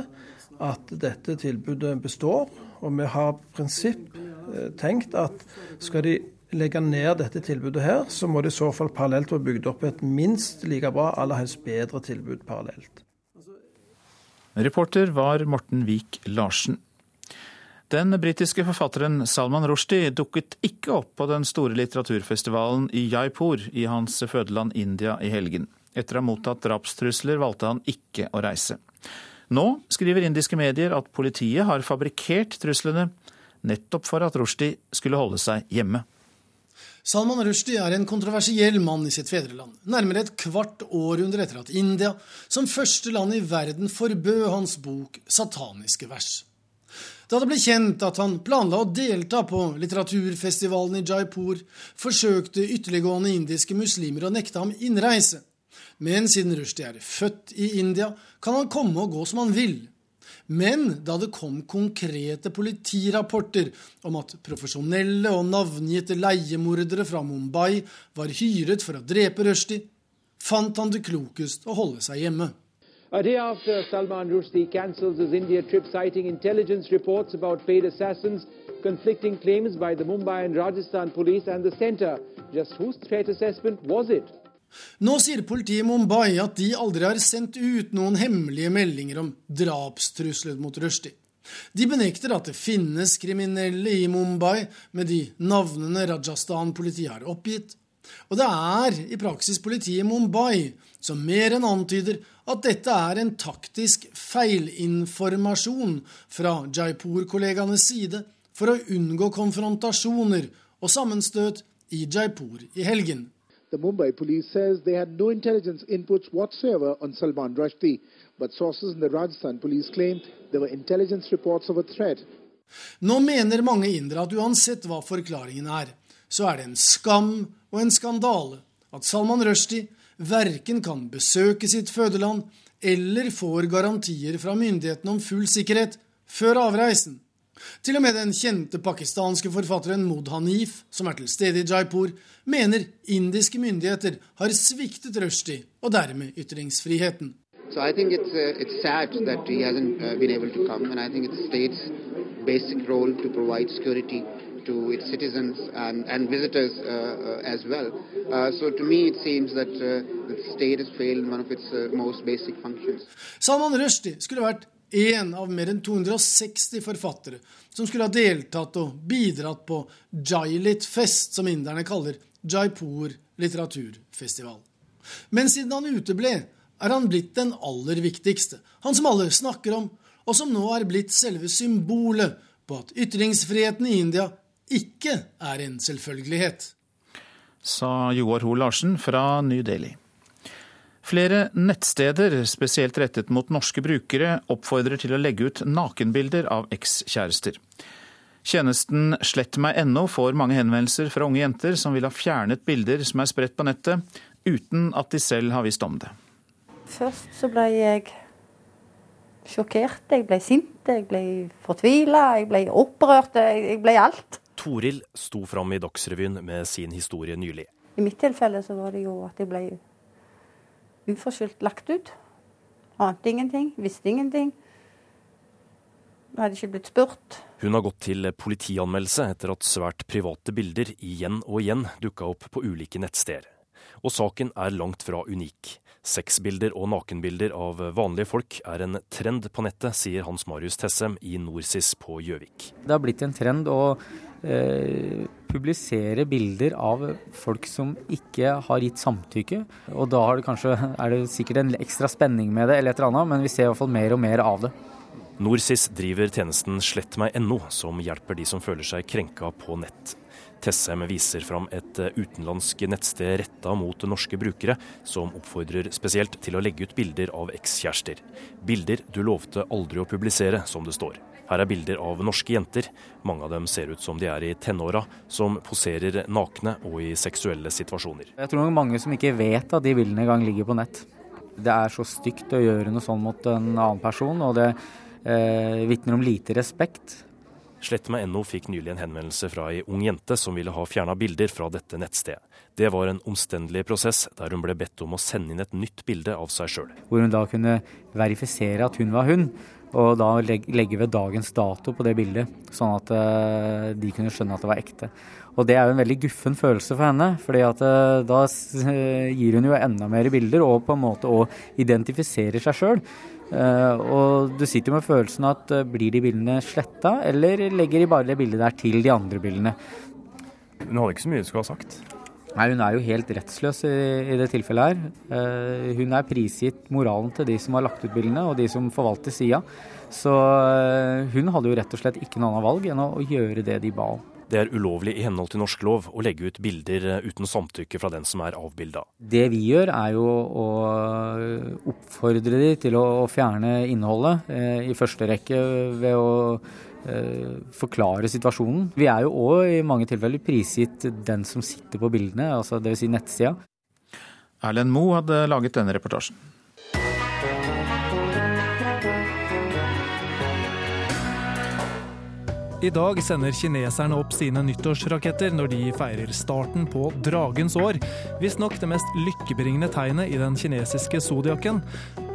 at dette tilbudet består, og vi har prinsipp eh, tenkt at skal de legge ned dette tilbudet her, så må det i så fall parallelt være bygd opp et minst like bra, aller helst bedre tilbud parallelt. Reporter var Morten Vik Larsen. Den britiske forfatteren Salman Rushdie dukket ikke opp på den store litteraturfestivalen i Jaipur i hans fødeland India i helgen. Etter å ha mottatt drapstrusler valgte han ikke å reise. Nå skriver indiske medier at politiet har fabrikkert truslene nettopp for at Rushdie skulle holde seg hjemme. Salman Rushdie er en kontroversiell mann i sitt fedreland, nærmere et kvart århundre etter at India som første land i verden forbød hans bok 'Sataniske vers'. Da det ble kjent at han planla å delta på litteraturfestivalen i Jaipur, forsøkte ytterliggående indiske muslimer å nekte ham innreise. Men siden Rushdie er født i India, kan han komme og gå som han vil. Men da det kom konkrete politirapporter om at profesjonelle og navngitte leiemordere fra Mumbai var hyret for å drepe Rushdie, fant han det klokest å holde seg hjemme. A day after Salman Rushdie cancels his India trip citing intelligence reports about paid assassins, conflicting claims by the Mumbai and Rajasthan police and the centre, just whose threat assessment was it? Nå sier politiet i Mumbai at de aldri har sendt ut noen hemmelige meldinger om drapstrusler mot Rushdie. De benekter at det finnes kriminelle i Mumbai med de navnene Rajasthan-politiet har oppgitt. Og det er i praksis politiet i Mumbai som mer enn antyder at dette er en taktisk feilinformasjon fra Jaipur-kollegaenes side for å unngå konfrontasjoner og sammenstøt i Jaipur i helgen. The Mumbai police says they had no intelligence inputs whatsoever on Salman Rushdie, but sources in the Rajasthan police claim there were intelligence reports of a threat. Nå mener mange indere at uansett hva forklaringen er, så er det en skam og en skandale at Salman Rushdie verken kan besøke sitt fødeland eller får garantier fra myndighetene om full sikkerhet før avreisen. Til og med den kjente pakistanske forfatteren Mod Hanif, som er til stede i Jaipur, mener indiske myndigheter har sviktet Rushdie og dermed ytringsfriheten. So I think it's uh, it's sad that he hasn't uh, been able to come, and I think it's the state's basic role to provide security to its citizens and, and visitors uh, uh as well. Uh, so to me, it seems that uh, the state has failed one of its most basic functions. Salman Rushdie skulle vært en av mer enn 260 forfattere som skulle ha deltatt og bidratt på Jailit-fest, som inderne kaller Jaipur litteraturfestival. Men siden han uteble, er han blitt den aller viktigste. Han som alle snakker om, og som nå er blitt selve symbolet på at ytringsfriheten i India ikke er en selvfølgelighet. Sa Joar Hoel Larsen fra New Delhi. Flere nettsteder, spesielt rettet mot norske brukere, oppfordrer til å legge ut nakenbilder av ekskjærester. Tjenesten slettmeg.no får mange henvendelser fra unge jenter som vil ha fjernet bilder som er spredt på nettet, uten at de selv har visst om det. Først så ble jeg sjokkert, jeg ble sint, jeg ble fortvila, jeg ble opprørt. Jeg ble alt. Toril sto fram i Dagsrevyen med sin historie nylig. I mitt tilfelle så var det jo at jeg ble uforskyldt lagt ut. Ante ingenting, visste ingenting. Jeg hadde ikke blitt spurt. Hun har gått til politianmeldelse etter at svært private bilder igjen og igjen dukka opp på ulike nettsteder. Og saken er langt fra unik. Sexbilder og nakenbilder av vanlige folk er en trend på nettet, sier Hans Marius Tessem i Norsis på Gjøvik. Det har blitt en trend å eh, publisere bilder av folk som ikke har gitt samtykke. Og da det kanskje, er det sikkert en ekstra spenning med det, eller et eller annet, men vi ser i hvert fall mer og mer av det. Norsis driver tjenesten slettmeg.no, som hjelper de som føler seg krenka på nett. Tessem viser fram et eh, utenlandsk nettsted retta mot norske brukere, som oppfordrer spesielt til å legge ut bilder av ekskjærester. Bilder du lovte aldri å publisere, som det står. Her er bilder av norske jenter, mange av dem ser ut som de er i tenåra, som poserer nakne og i seksuelle situasjoner. Jeg tror nok mange som ikke vet at de bildene engang ligger på nett. Det er så stygt å gjøre noe sånn mot en annen person, og det eh, vitner om lite respekt. Slettmeg.no fikk nylig en henvendelse fra ei ung jente som ville ha fjerna bilder fra dette nettstedet. Det var en omstendelig prosess, der hun ble bedt om å sende inn et nytt bilde av seg sjøl. Hvor hun da kunne verifisere at hun var hun, og da legge ved dagens dato på det bildet, sånn at uh, de kunne skjønne at det var ekte. Og det er jo en veldig guffen følelse for henne, fordi at uh, da gir hun jo enda mer bilder og på en måte òg identifiserer seg sjøl. Og du sitter jo med følelsen at blir de bildene sletta, eller legger de bare det bildet der til de andre bildene? Hun hadde ikke så mye hun skulle ha sagt. Nei, Hun er jo helt rettsløs i, i det tilfellet her. Uh, hun er prisgitt moralen til de som har lagt ut bildene, og de som forvalter sida. Så hun hadde jo rett og slett ikke noe annet valg enn å, å gjøre det de ba om. Det er ulovlig i henhold til norsk lov å legge ut bilder eh, uten samtykke fra den som er avbilda. Det vi gjør er jo å oppfordre de til å fjerne innholdet, eh, i første rekke ved å eh, forklare situasjonen. Vi er jo òg i mange tilfeller prisgitt den som sitter på bildene, altså dvs. Si nettsida. Erlend Moe hadde laget denne reportasjen. I dag sender kineserne opp sine nyttårsraketter når de feirer starten på dragens år. Visstnok det mest lykkebringende tegnet i den kinesiske zodiaken.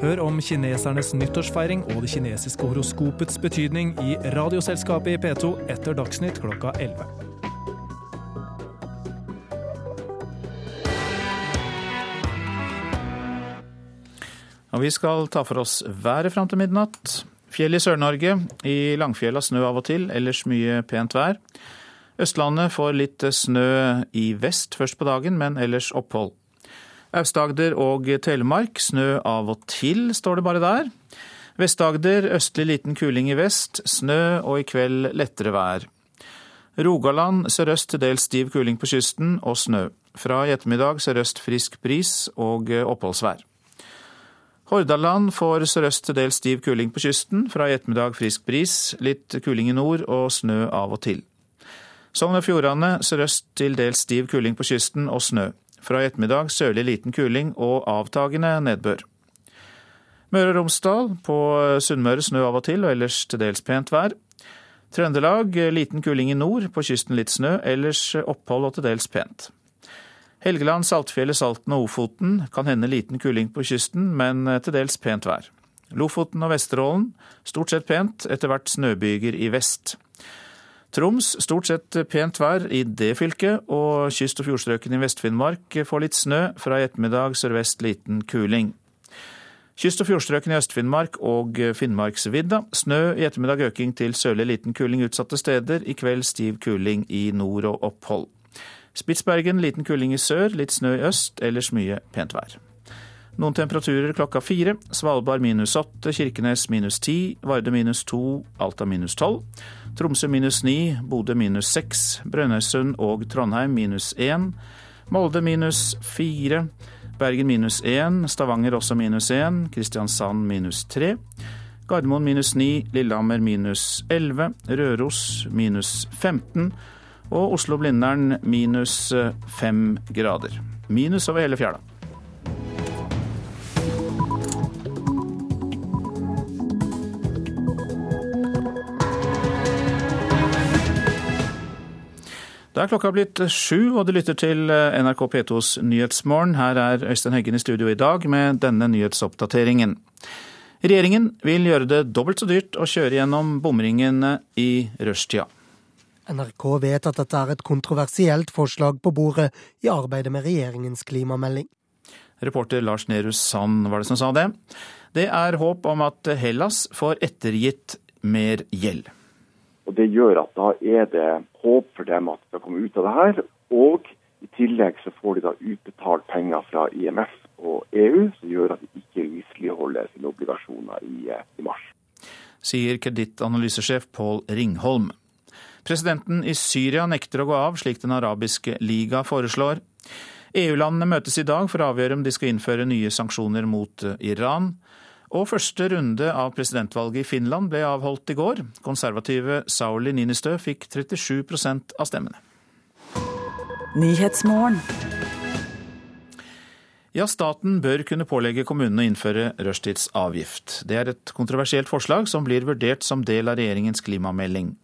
Hør om kinesernes nyttårsfeiring og det kinesiske horoskopets betydning i Radioselskapet i P2 etter Dagsnytt klokka 11. Og vi skal ta for oss været fram til midnatt. Fjell i Sør-Norge. I Langfjella snø av og til, ellers mye pent vær. Østlandet får litt snø i vest først på dagen, men ellers opphold. Aust-Agder og Telemark snø av og til, står det bare der. Vest-Agder østlig liten kuling i vest, snø og i kveld lettere vær. Rogaland sørøst til dels stiv kuling på kysten og snø. Fra i ettermiddag sørøst frisk bris og oppholdsvær. Hordaland får sørøst til dels stiv kuling på kysten. Fra i ettermiddag frisk bris, litt kuling i nord og snø av og til. Sogn og Fjordane sørøst til dels stiv kuling på kysten og snø. Fra i ettermiddag sørlig liten kuling og avtagende nedbør. Møre og Romsdal på Sunnmøre snø av og til og ellers til dels pent vær. Trøndelag liten kuling i nord, på kysten litt snø, ellers opphold og til dels pent. Helgeland, Saltfjellet, Salten og Ofoten kan hende liten kuling på kysten, men eh, til dels pent vær. Lofoten og Vesterålen stort sett pent, etter hvert snøbyger i vest. Troms stort sett pent vær i det fylket, og kyst- og fjordstrøkene i Vest-Finnmark får litt snø, fra i ettermiddag sørvest liten kuling. Kyst- og fjordstrøkene i Øst-Finnmark og Finnmarksvidda. Snø, i ettermiddag øking til sørlig liten kuling utsatte steder. I kveld stiv kuling i nord og opphold. Spitsbergen liten kuling i sør, litt snø i øst, ellers mye pent vær. Noen temperaturer klokka fire. Svalbard minus åtte, Kirkenes minus ti, Varde minus to, Alta minus tolv. Tromsø minus ni, Bodø minus seks, Brønnøysund og Trondheim minus én. Molde minus fire, Bergen minus én, Stavanger også minus én, Kristiansand minus tre. Gardermoen minus ni, Lillehammer minus elleve, Røros minus 15 og Oslo-Blindern minus eh, fem grader. Minus over hele fjæra. Da er klokka blitt eh, sju, og du lytter til eh, NRK P2s Nyhetsmorgen. Her er Øystein Heggen i studio i dag med denne nyhetsoppdateringen. Regjeringen vil gjøre det dobbelt så dyrt å kjøre gjennom bomringene i rushtida. NRK vet at dette er et kontroversielt forslag på bordet i arbeidet med regjeringens klimamelding. Reporter Lars Nehru Sand var det som sa det. Det er håp om at Hellas får ettergitt mer gjeld. Og Det gjør at da er det håp for dem at de skal komme ut av det her. Og i tillegg så får de da utbetalt penger fra IMF og EU, som gjør at de ikke misligholder sine obligasjoner i, eh, i mars. Sier kredittanalysesjef Pål Ringholm. Presidenten i Syria nekter å gå av, slik Den arabiske liga foreslår. EU-landene møtes i dag for å avgjøre om de skal innføre nye sanksjoner mot Iran. Og første runde av presidentvalget i Finland ble avholdt i går. Konservative Sauli Ninistø fikk 37% av stemmene. Ja, staten bør kunne pålegge kommunene å innføre rushtidsavgift. Det er et kontroversielt forslag som blir vurdert som del av regjeringens klimamelding.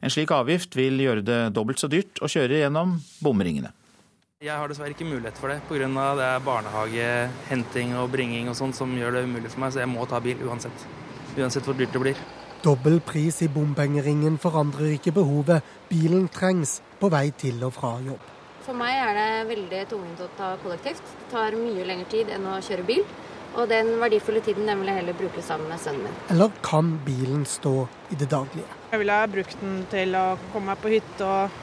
En slik avgift vil gjøre det dobbelt så dyrt å kjøre gjennom bomringene. Jeg har dessverre ikke mulighet for det pga. det er barnehagehenting og bringing og sånt som gjør det umulig for meg, så jeg må ta bil uansett. Uansett hvor dyrt det blir. Dobbel pris i bompengeringen forandrer ikke behovet. Bilen trengs på vei til og fra jobb. For meg er det veldig tungvint å ta kollektivt. Det tar mye lengre tid enn å kjøre bil. Og den verdifulle tiden den vil jeg heller bruke sammen med sønnen min. Eller kan bilen stå i det daglige? Jeg ville ha brukt den til å komme meg på hytte og,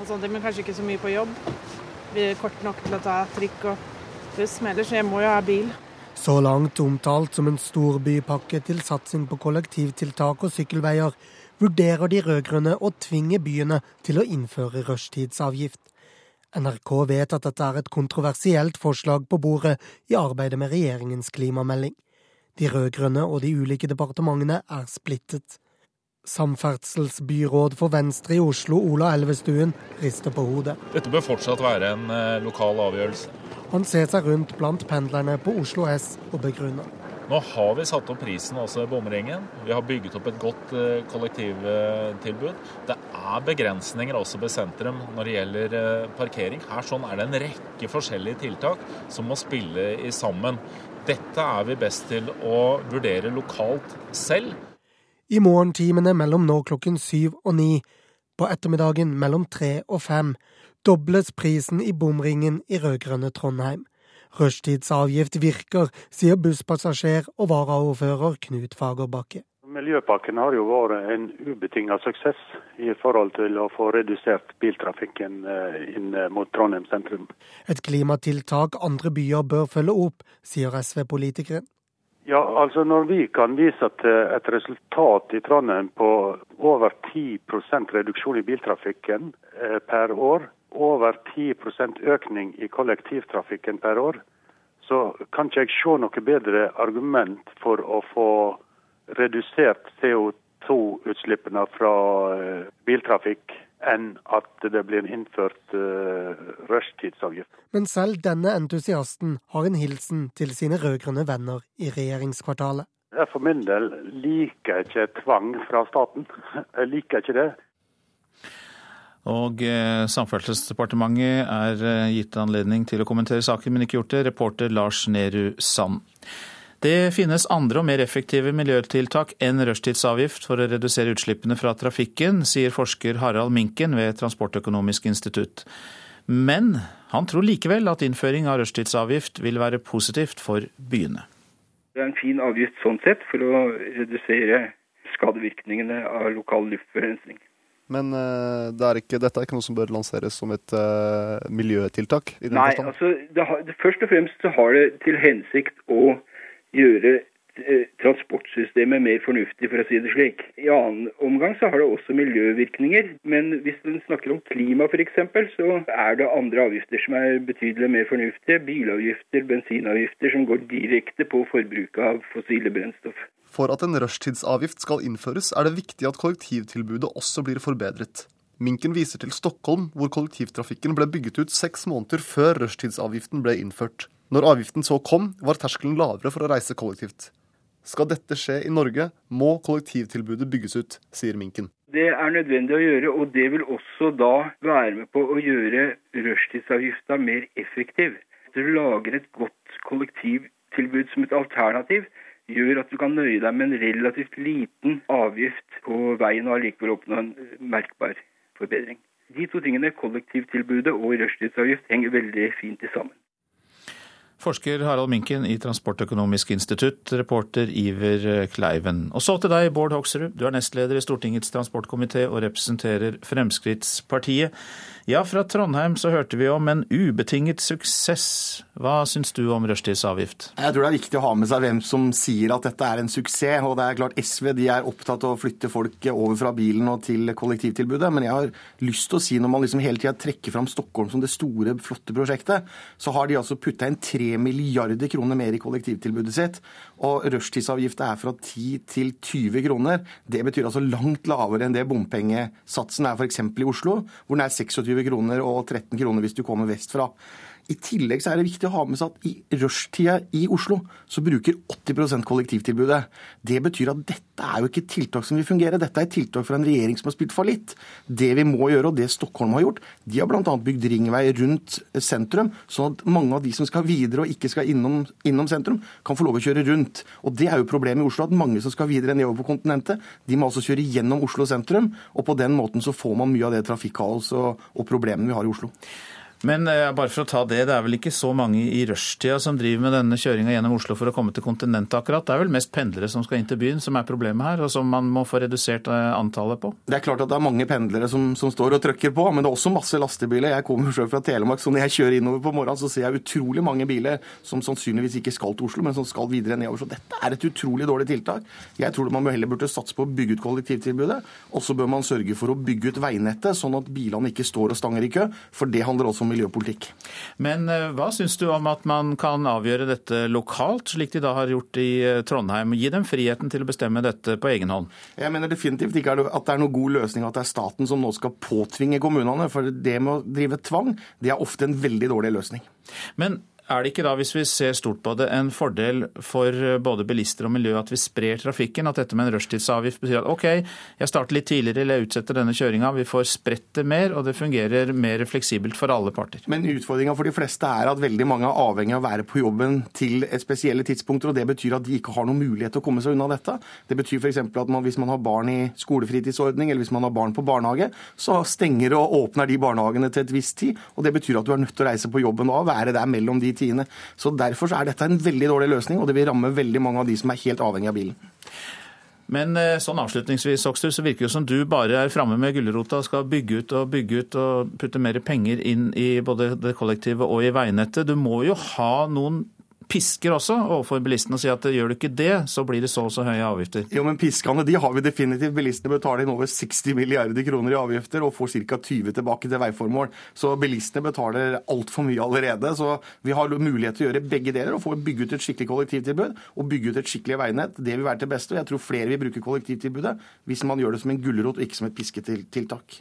og sånt, men kanskje ikke så mye på jobb blir kort nok til å ta trikk og buss. Men ellers jeg må jo ha bil. Så langt omtalt som en storbypakke til satsing på kollektivtiltak og sykkelveier, vurderer de rød-grønne å tvinge byene til å innføre rushtidsavgift. NRK vet at dette er et kontroversielt forslag på bordet i arbeidet med regjeringens klimamelding. De rød-grønne og de ulike departementene er splittet. Samferdselsbyråd for Venstre i Oslo, Ola Elvestuen, rister på hodet. Dette bør fortsatt være en eh, lokal avgjørelse. Han ser seg rundt blant pendlerne på Oslo S og begrunner. Nå har vi satt opp prisen også i bomringen. Vi har bygget opp et godt eh, kollektivtilbud. Det er begrensninger også ved sentrum når det gjelder eh, parkering. Her sånn er det en rekke forskjellige tiltak som må spille i sammen. Dette er vi best til å vurdere lokalt selv i morgentimene mellom nå klokken syv og ni, på ettermiddagen mellom tre og fem, dobles prisen i bomringen i rød-grønne Trondheim. Rushtidsavgift virker, sier busspassasjer og varaordfører Knut Fagerbakke. Miljøpakken har jo vært en ubetinget suksess i forhold til å få redusert biltrafikken eh, inn mot Trondheim sentrum. Et klimatiltak andre byer bør følge opp, sier SV-politikeren. Ja, altså Når vi kan vise til et resultat i Trondheim på over 10% reduksjon i biltrafikken eh, per år, over 10% økning i kollektivtrafikken per år, så kan ikke jeg se noe bedre argument for å få redusert CO2-utslippene fra eh, biltrafikk enn at det blir innført uh, rushtidsavgift. Men selv denne entusiasten har en hilsen til sine rød-grønne venner i regjeringskvartalet. Jeg for min del liker ikke tvang fra staten. Jeg liker ikke det. Og eh, Samferdselsdepartementet er eh, gitt anledning til å kommentere saken, men ikke gjort det. Reporter Lars Nehru Sand. Det finnes andre og mer effektive miljøtiltak enn rushtidsavgift for å redusere utslippene fra trafikken, sier forsker Harald Minken ved Transportøkonomisk institutt. Men han tror likevel at innføring av rushtidsavgift vil være positivt for byene. Det er en fin avgift sånn sett for å redusere skadevirkningene av lokal luftforurensning. Men uh, det er ikke, dette er ikke noe som bør lanseres som et uh, miljøtiltak? Nei, altså det har, det, først og fremst så har det til hensikt å gjøre eh, transportsystemet mer fornuftig, for å si det slik. I annen omgang så har det også miljøvirkninger. Men hvis en snakker om klima f.eks., så er det andre avgifter som er betydelig mer fornuftige. Bilavgifter, bensinavgifter som går direkte på forbruket av fossile brennstoff. For at en rushtidsavgift skal innføres, er det viktig at kollektivtilbudet også blir forbedret. Minken viser til Stockholm, hvor kollektivtrafikken ble bygget ut seks måneder før rushtidsavgiften ble innført. Når avgiften så kom, var terskelen lavere for å reise kollektivt. Skal dette skje i Norge, må kollektivtilbudet bygges ut, sier Minken. Det er nødvendig å gjøre, og det vil også da være med på å gjøre rushtidsavgifta mer effektiv. Du lager et godt kollektivtilbud som et alternativ, gjør at du kan nøye deg med en relativt liten avgift på veien og allikevel oppnå en merkbar forbedring. De to tingene, kollektivtilbudet og rushtidsavgift, henger veldig fint sammen. Forsker Harald Minken i Transportøkonomisk institutt, reporter Iver Kleiven. Og så til deg, Bård Hoksrud. Du er nestleder i Stortingets transportkomité og representerer Fremskrittspartiet. Ja, fra Trondheim så hørte vi om en ubetinget suksess. Hva syns du om rushtidsavgift? Jeg tror det er viktig å ha med seg hvem som sier at dette er en suksess. Og det er klart SV de er opptatt av å flytte folk over fra bilen og til kollektivtilbudet. Men jeg har lyst til å si, når man liksom hele tida trekker fram Stockholm som det store, flotte prosjektet, så har de altså putta inn 3 milliarder kroner mer i kollektivtilbudet sitt. Og rushtidsavgifta er fra 10 til 20 kroner. Det betyr altså langt lavere enn det bompengesatsen er f.eks. i Oslo, hvor den er 26 kroner og 13 kroner hvis du kommer vestfra. I tillegg så er det viktig å ha med seg at i rushtida i Oslo så bruker 80% kollektivtilbudet. Det betyr at dette er jo ikke tiltak som vil fungere. Dette er tiltak fra en regjering som har spilt fallitt. Det vi må gjøre, og det Stockholm har gjort, de har bl.a. bygd ringvei rundt sentrum, sånn at mange av de som skal videre og ikke skal innom, innom sentrum, kan få lov å kjøre rundt. Og Det er jo problemet i Oslo, at mange som skal videre nedover på kontinentet, de må altså kjøre gjennom Oslo sentrum. Og på den måten så får man mye av det trafikkaoset og, og problemene vi har i Oslo. Men eh, bare for å ta det, det er vel ikke så mange i rushtida som driver med denne kjøringa gjennom Oslo for å komme til kontinentet akkurat? Det er vel mest pendlere som skal inn til byen som er problemet her, og som man må få redusert eh, antallet på? Det er klart at det er mange pendlere som, som står og trykker på, men det er også masse lastebiler. Jeg kommer selv fra Telemark, så når jeg kjører innover på morgenen, så ser jeg utrolig mange biler som sannsynligvis ikke skal til Oslo, men som skal videre nedover. Så dette er et utrolig dårlig tiltak. Jeg tror man heller burde satse på å bygge ut kollektivtilbudet, og så bør man sørge for å bygge ut veinettet, sånn at bilene ikke står og stanger i kø, for det handler også om miljøpolitikk. Men eh, hva syns du om at man kan avgjøre dette lokalt, slik de da har gjort i eh, Trondheim? Gi dem friheten til å bestemme dette på egen hånd? Jeg mener definitivt ikke at det er noen god løsning at det er staten som nå skal påtvinge kommunene. For det med å drive tvang, det er ofte en veldig dårlig løsning. Men er det ikke da, hvis vi ser stort på det, en fordel for både bilister og miljø at vi sprer trafikken? At dette med en rushtidsavgift betyr at OK, jeg starter litt tidligere eller jeg utsetter denne kjøringa. Vi får spredt det mer, og det fungerer mer fleksibelt for alle parter. Men utfordringa for de fleste er at veldig mange er avhengig av å være på jobben til et spesielle tidspunkter, og det betyr at de ikke har noen mulighet til å komme seg unna dette. Det betyr f.eks. at man, hvis man har barn i skolefritidsordning, eller hvis man har barn på barnehage, så stenger og åpner de barnehagene til et visst tid, og det betyr at du er nødt til å reise på jobben da, være der mellom de tidene. Så Derfor er dette en veldig dårlig løsning, og det vil ramme veldig mange av de som er helt avhengig av bilen. Men sånn avslutningsvis, Okstur, så virker det som du bare er framme med gulrota og skal bygge ut og bygge ut og putte mer penger inn i både det kollektive og i veinettet. Du må jo ha noen pisker også overfor bilistene og si at gjør du ikke det, så blir det så og så høye avgifter. Jo, men piskene de har vi definitivt. Bilistene betaler inn over 60 milliarder kroner i avgifter og får ca. 20 tilbake til veiformål. Så bilistene betaler altfor mye allerede. Så vi har mulighet til å gjøre begge deler og få bygge ut et skikkelig kollektivtilbud og bygge ut et skikkelig veinett. Det vil være til beste. og Jeg tror flere vil bruke kollektivtilbudet hvis man gjør det som en gulrot og ikke som et pisketiltak.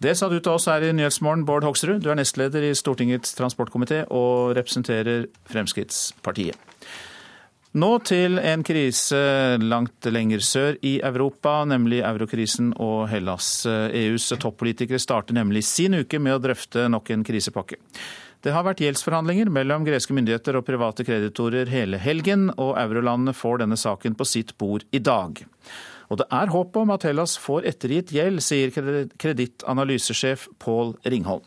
Det sa du til oss her i Nyhetsmorgen, Bård Hoksrud. Du er nestleder i Stortingets transportkomité og representerer Fremskrittspartiet. Nå til en krise langt lenger sør i Europa, nemlig eurokrisen og Hellas. EUs toppolitikere starter nemlig sin uke med å drøfte nok en krisepakke. Det har vært gjeldsforhandlinger mellom greske myndigheter og private kreditorer hele helgen, og eurolandene får denne saken på sitt bord i dag. Og det er håp om at Hellas får ettergitt gjeld, sier kredittanalysesjef Pål Ringholm.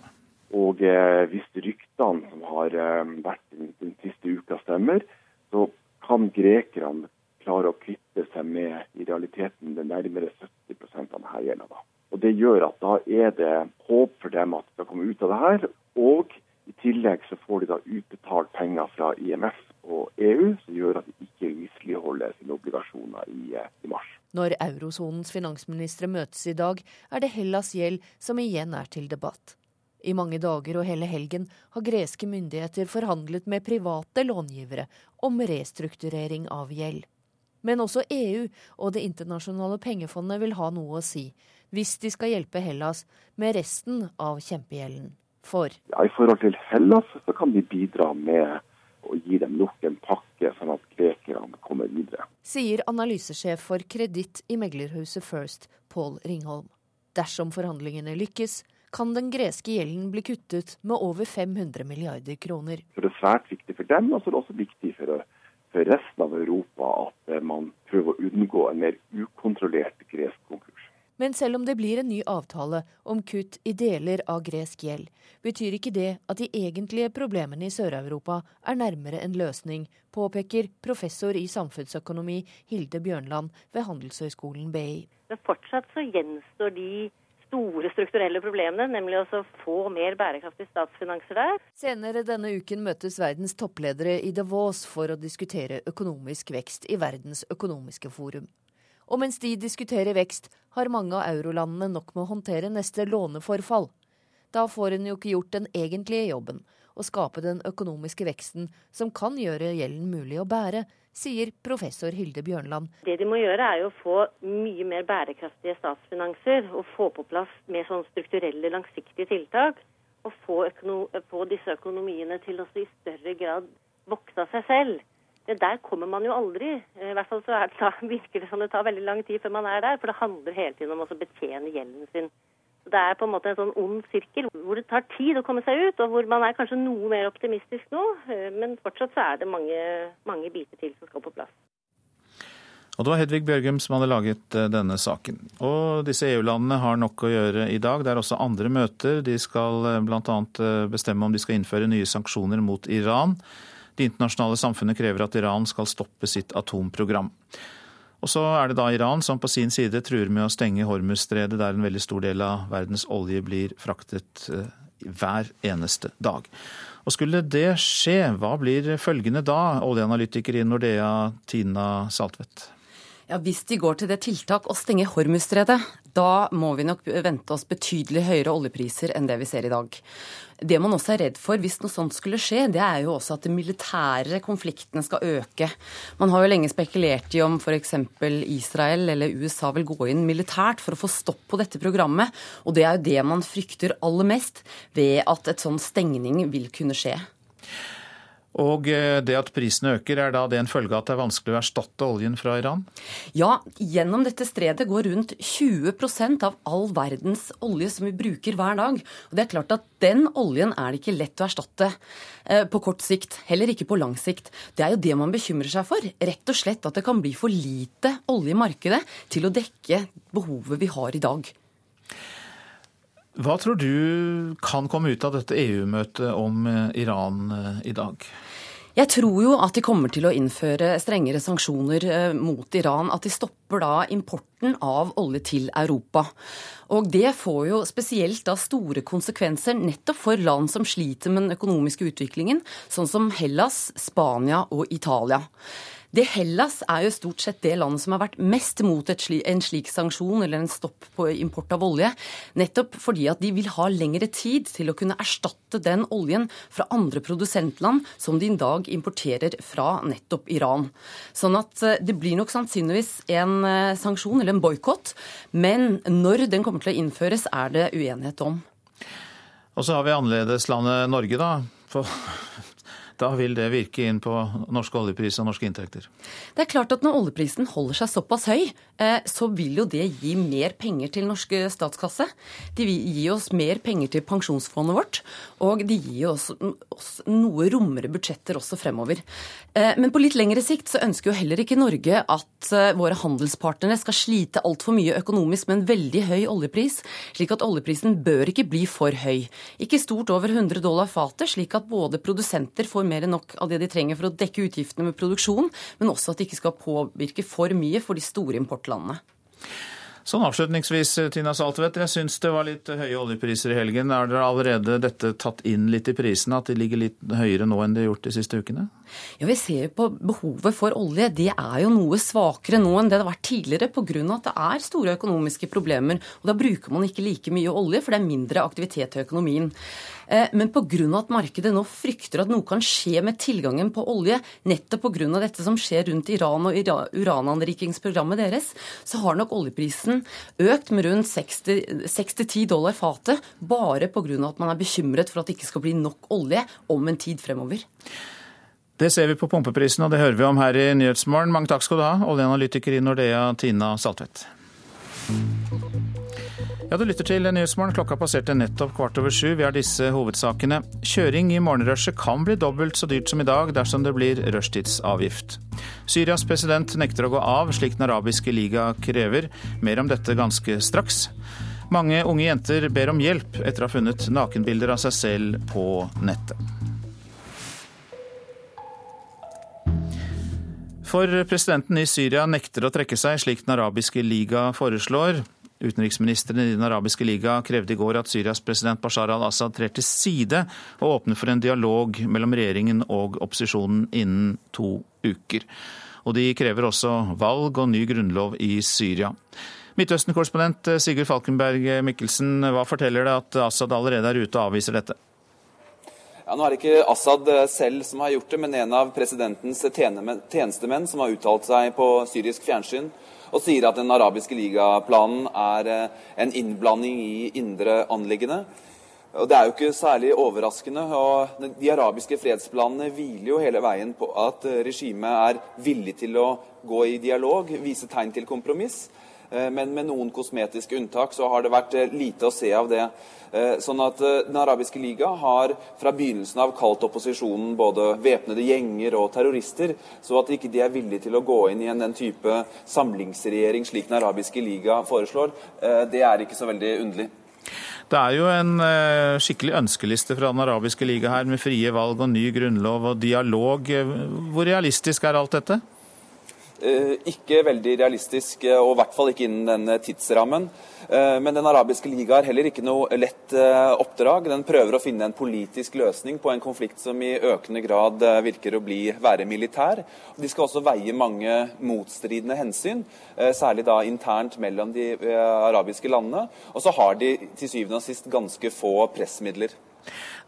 Og eh, hvis ryktene som har eh, vært den, siste uka stemmer, så kan grekerne klare å kvitte seg med i realiteten det nærmere 70% av denne gjelda. Og Det gjør at da er det håp for dem at de skal komme ut av det her. Og i tillegg så får de da utbetalt penger fra IMF og EU, som gjør at de ikke misligholder sine obligasjoner i, eh, i mars. Når eurosonens finansministre møtes i dag, er det Hellas gjeld som igjen er til debatt. I mange dager og hele helgen har greske myndigheter forhandlet med private långivere om restrukturering av gjeld. Men også EU og Det internasjonale pengefondet vil ha noe å si, hvis de skal hjelpe Hellas med resten av kjempegjelden. For ja, I forhold til Hellas så kan de bidra med å gi dem nok en pakke, sånn at grekerne kommer videre. Sier analysesjef for kreditt i meglerhuset First, Pål Ringholm. Dersom forhandlingene lykkes, kan den greske gjelden bli kuttet med over 500 milliarder kroner. Så det er svært viktig for dem, og så er det også viktig for, for resten av Europa at man prøver å unngå en mer ukontrollert gresk konkurs. Men selv om det blir en ny avtale om kutt i deler av gresk gjeld, betyr ikke det at de egentlige problemene i Sør-Europa er nærmere en løsning, påpeker professor i samfunnsøkonomi Hilde Bjørnland ved Handelshøyskolen BI. Men fortsatt så gjenstår de store strukturelle problemene, nemlig å få mer bærekraftige statsfinanser der. Senere denne uken møtes verdens toppledere i Davos for å diskutere økonomisk vekst i Verdens økonomiske forum. Og mens de diskuterer vekst, har mange av eurolandene nok med å håndtere neste låneforfall. Da får en jo ikke gjort den egentlige jobben, å skape den økonomiske veksten som kan gjøre gjelden mulig å bære, sier professor Hilde Bjørnland. Det de må gjøre er jo å få mye mer bærekraftige statsfinanser, og få på plass mer sånn strukturelle, langsiktige tiltak. Og få, få disse økonomiene til å i større grad vokse av seg selv det der kommer man jo aldri. I hvert fall så det, virker det som det tar veldig lang tid før man er der. For det handler hele tiden om å betjene gjelden sin. Det er på en måte en sånn ond sirkel hvor det tar tid å komme seg ut, og hvor man er kanskje noe mer optimistisk nå. Men fortsatt så er det mange, mange biter til som skal på plass. Og Det var Hedvig Bjørgum som hadde laget eh, denne saken. Og disse EU-landene har nok å gjøre i dag. Det er også andre møter. De skal eh, bl.a. Eh, bestemme om de skal innføre nye sanksjoner mot Iran. Det internasjonale samfunnet krever at Iran skal stoppe sitt atomprogram. Og så er det da Iran som på sin side truer med å stenge Hormuzstredet, der en veldig stor del av verdens olje blir fraktet eh, hver eneste dag. Og skulle det skje, hva blir følgende da, oljeanalytiker i Nordea, Tina Saltvedt? Ja, Hvis de går til det tiltak å stenge Hormuzstredet, da må vi nok vente oss betydelig høyere oljepriser enn det vi ser i dag. Det man også er redd for hvis noe sånt skulle skje, det er jo også at de militære konfliktene skal øke. Man har jo lenge spekulert i om f.eks. Israel eller USA vil gå inn militært for å få stopp på dette programmet. Og det er jo det man frykter aller mest ved at et sånn stengning vil kunne skje. Og eh, det at prisene øker, er da det en følge av at det er vanskelig å erstatte oljen fra Iran? Ja, gjennom dette stredet går rundt 20% av all verdens olje som vi bruker hver dag. Og det er klart at den oljen er det ikke lett å erstatte eh, på kort sikt. Heller ikke på lang sikt. Det er jo det man bekymrer seg for. Rett og slett at det kan bli for lite olje i markedet til å dekke behovet vi har i dag. Hva tror du kan komme ut av dette EU-møtet om eh, Iran eh, i dag? Jeg tror jo at de kommer til å innføre strengere sanksjoner eh, mot Iran. At de stopper da importen av olje til Europa. Og det får jo spesielt da store konsekvenser nettopp for land som sliter med den økonomiske utviklingen, sånn som Hellas, Spania og Italia. Det Hellas er jo stort sett det landet som har vært mest mot sli, en slik sanksjon eller en stopp på import av olje, nettopp fordi at de vil ha lengre tid til å kunne erstatte den oljen fra andre produsentland som de i dag importerer fra nettopp Iran. Sånn at eh, det blir nok sannsynligvis en eh, sanksjon eller en boikott, men når den kommer til å innføres, er det uenighet om. Og så har vi annerledeslandet Norge, da. For da vil det virke inn på norske oljepriser og norske inntekter? Det er klart at når oljeprisen holder seg såpass høy, så vil jo det gi mer penger til norske statskasse. De vil gi oss mer penger til pensjonsfondet vårt, og de gir oss, oss noe rommere budsjetter også fremover. Eh, men på litt lengre sikt så ønsker jo heller ikke Norge at eh, våre handelspartnere skal slite altfor mye økonomisk med en veldig høy oljepris, slik at oljeprisen bør ikke bli for høy. Ikke stort over 100 dollar fatet, slik at både produsenter får mer enn nok av det de trenger for å dekke utgiftene med produksjon, men også at det ikke skal påvirke for mye for de store importlandene. Sånn avslutningsvis, Tina Saltvedt. Jeg syns det var litt høye oljepriser i helgen. Er dere allerede dette tatt inn litt i prisene, at de ligger litt høyere nå enn de har gjort de siste ukene? Ja, Vi ser jo på behovet for olje. Det er jo noe svakere nå enn det det har vært tidligere pga. at det er store økonomiske problemer. og Da bruker man ikke like mye olje, for det er mindre aktivitet i økonomien. Eh, men pga. at markedet nå frykter at noe kan skje med tilgangen på olje, nettopp pga. dette som skjer rundt Iran og urananrikingsprogrammet deres, så har nok oljeprisen økt med rundt 6-10 dollar fatet, bare pga. at man er bekymret for at det ikke skal bli nok olje om en tid fremover. Det ser vi på pumpeprisen, og det hører vi om her i Nyhetsmorgen. Mange takk skal du ha, oljeanalytiker i Nordea, Tina Saltvedt. Ja, Du lytter til Nyhetsmorgen. Klokka passerte nettopp kvart over sju. Vi har disse hovedsakene. Kjøring i morgenrushet kan bli dobbelt så dyrt som i dag dersom det blir rushtidsavgift. Syrias president nekter å gå av, slik Den arabiske liga krever. Mer om dette ganske straks. Mange unge jenter ber om hjelp etter å ha funnet nakenbilder av seg selv på nettet. For presidenten i Syria nekter å trekke seg, slik Den arabiske liga foreslår. Utenriksministeren i Den arabiske liga krevde i går at Syrias president Bashar al-Assad trer til side og åpner for en dialog mellom regjeringen og opposisjonen innen to uker. Og de krever også valg og ny grunnlov i Syria. Midtøsten-korrespondent Sigurd Falkenberg Mikkelsen, hva forteller det at Assad allerede er ute og avviser dette? Ja, nå er det ikke Assad selv som har gjort det, men en av presidentens tjenestemenn som har uttalt seg på syrisk fjernsyn og sier at den arabiske ligaplanen er eh, en innblanding i indre anliggende. Og Det er jo ikke særlig overraskende. og De arabiske fredsplanene hviler jo hele veien på at eh, regimet er villig til å gå i dialog, vise tegn til kompromiss. Eh, men med noen kosmetiske unntak så har det vært lite å se av det. Eh, sånn at eh, Den arabiske liga har fra begynnelsen av kalt opposisjonen både væpnede gjenger og terrorister, så at ikke de er villige til å gå inn i en den type samlingsregjering slik Den arabiske liga foreslår, eh, det er ikke så veldig underlig. Det er jo en skikkelig ønskeliste fra Den arabiske liga her, med frie valg og ny grunnlov og dialog. Hvor realistisk er alt dette? Ikke veldig realistisk, og i hvert fall ikke innen denne tidsrammen. Eh, men Den arabiske liga har heller ikke noe lett eh, oppdrag. Den prøver å finne en politisk løsning på en konflikt som i økende grad eh, virker å bli, være militær. De skal også veie mange motstridende hensyn, særlig da internt mellom de arabiske landene. Og så har de til syvende og sist ganske få pressmidler.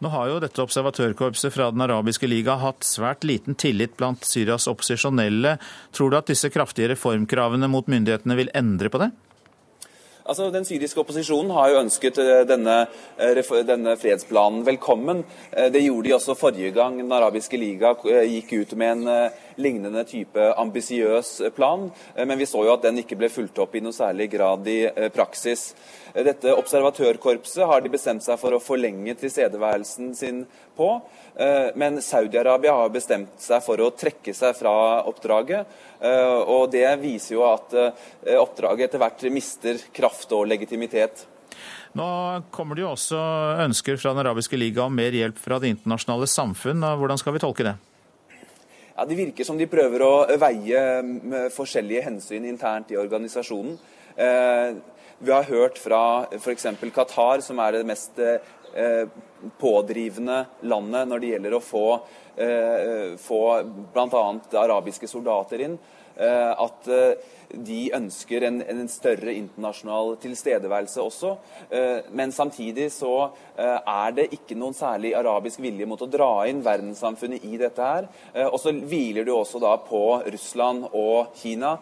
Nå har jo dette observatørkorpset fra Den arabiske liga hatt svært liten tillit blant Syrias opposisjonelle. Tror du at disse kraftige reformkravene mot myndighetene vil endre på det? Altså, Den syriske opposisjonen har jo ønsket eh, denne, eh, denne, fredsplanen velkommen. Eh, det gjorde de også forrige gang Den arabiske liga gikk ut med en lignende type ambisiøs plan. Men vi så jo at den ikke ble fulgt opp i noe særlig grad i praksis. Dette observatørkorpset har de bestemt seg for å forlenge tilstedeværelsen sin på. Eh, men Saudi-Arabia har bestemt seg for å trekke seg fra oppdraget. Eh, og det viser jo at eh, oppdraget etter hvert mister kraft og legitimitet. Nå kommer det jo også ønsker fra Den arabiske liga om mer hjelp fra det internasjonale samfunn. Hvordan skal vi tolke det? Ja, Det virker som de prøver å veie forskjellige hensyn internt i organisasjonen. Vi har hørt fra f.eks. Qatar, som er det mest Eh, pådrivende landet når det gjelder å få, eh, få bl.a. arabiske soldater inn. Eh, at de ønsker en, en, større internasjonal tilstedeværelse også. Men samtidig så er det ikke noen særlig arabisk vilje mot å dra inn verdenssamfunnet i dette her. Og så hviler det også da på Russland og Kina,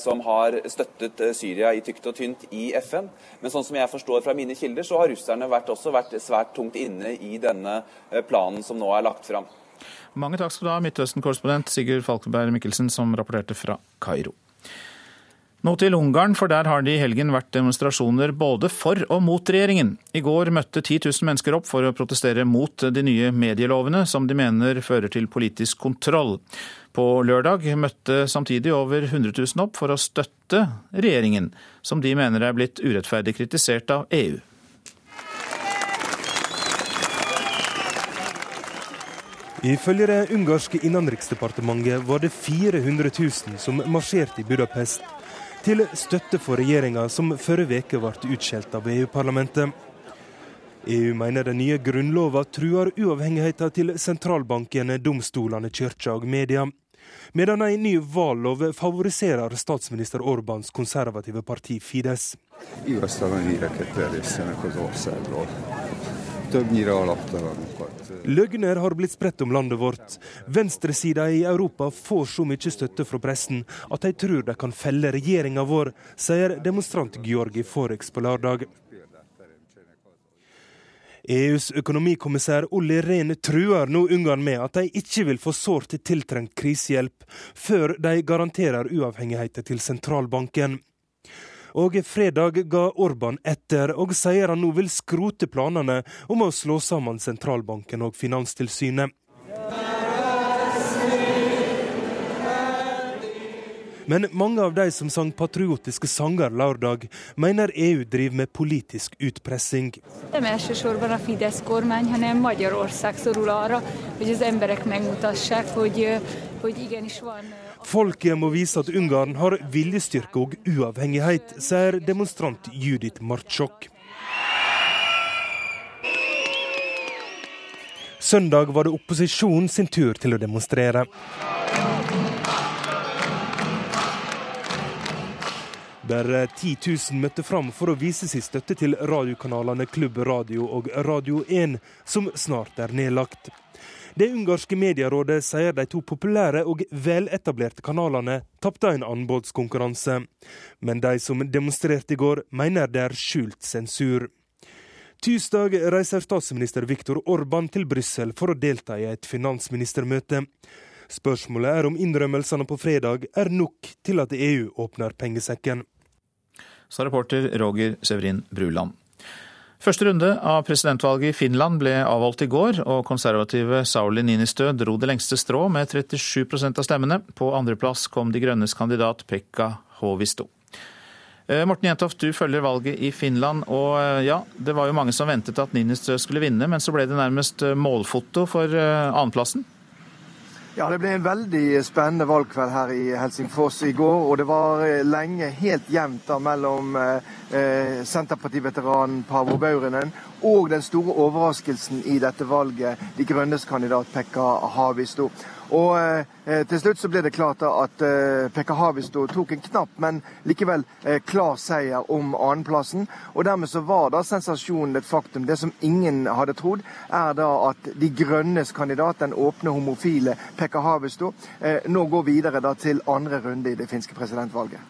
som har støttet Syria i tykt og tynt i FN. Men sånn som jeg forstår fra mine kilder, så har russerne vært, også vært svært tungt inne i denne planen som nå er lagt fram. Mange takk skal du ha, Midtøsten-korrespondent Sigurd Falkenberg Mikkelsen, som rapporterte fra Kairo. Nå til Ungarn, for der har det i helgen vært demonstrasjoner både for og mot regjeringen. I går møtte 10 000 mennesker opp for å protestere mot de nye medielovene, som de mener fører til politisk kontroll. På lørdag møtte samtidig over 100 000 opp for å støtte regjeringen, som de mener er blitt urettferdig kritisert av EU. Ifølge det ungarske innenriksdepartementet var det 400 000 som marsjerte i Budapest til støtte for regjeringa som forrige uke ble utskjelt av EU-parlamentet. EU mener den nye grunnlova truer uavhengigheten til sentralbankene, domstolene, kirka og media. Medan en ny vallov favoriserer statsminister Orbans konservative parti Fides. Többnyire alaptalanokat. Løgner har blitt spredt om landet vårt. Venstresida i Europa får så mye støtte fra pressen at de tror de kan felle regjeringa vår, sier demonstrant Georgi Forex på lørdag. EUs økonomikommissær Olli Rehn truer nå Ungarn med at de ikke vil få sårt tiltrengt krisehjelp før de garanterer uavhengigheten til sentralbanken. Og fredag ga Orban etter, og sier han nå vil skrote planene om å slå sammen sentralbanken og Finanstilsynet. Men mange av de som sang patriotiske sanger lørdag, mener EU driver med politisk utpressing. Folket må vise at Ungarn har viljestyrke og uavhengighet, sier demonstrant Judith Martsjok. Søndag var det opposisjonen sin tur til å demonstrere. Der 10 000 møtte fram for å vise sin støtte til radiokanalene Klubb Radio og Radio 1, som snart er nedlagt. Det ungarske medierådet sier de to populære og veletablerte kanalene tapte en anbudskonkurranse. Men de som demonstrerte i går, mener det er skjult sensur. Tirsdag reiser statsminister Viktor Orban til Brussel for å delta i et finansministermøte. Spørsmålet er om innrømmelsene på fredag er nok til at EU åpner pengesekken. Sa reporter Roger Severin Bruland. Første runde av presidentvalget i Finland ble avholdt i går, og konservative Sauli Ninistø dro det lengste strå med 37% av stemmene. På andreplass kom De grønnes kandidat Pekka Håvisto. Eh, Morten Jentoft, du følger valget i Finland, og eh, ja, det var jo mange som ventet at Ninistø skulle vinne, men så ble det nærmest eh, målfoto for annenplassen? Ja, Det ble en veldig spennende valgkveld her i Helsingfors i går. Og det var eh, lenge helt jevnt mellom eh, Senterpartiveteranen Pavo Baurinen og den store overraskelsen i dette valget, De grønnes kandidat Pekka Havisto. Og eh, Til slutt så ble det klart at eh, Pekka Havisto tok en knapp, men likevel eh, klar seier om annenplassen. Og Dermed så var da sensasjonen et faktum. Det som ingen hadde trodd, er da at De grønnes kandidat, den åpne homofile Pekka Havisto, eh, nå går videre da til andre runde i det finske presidentvalget.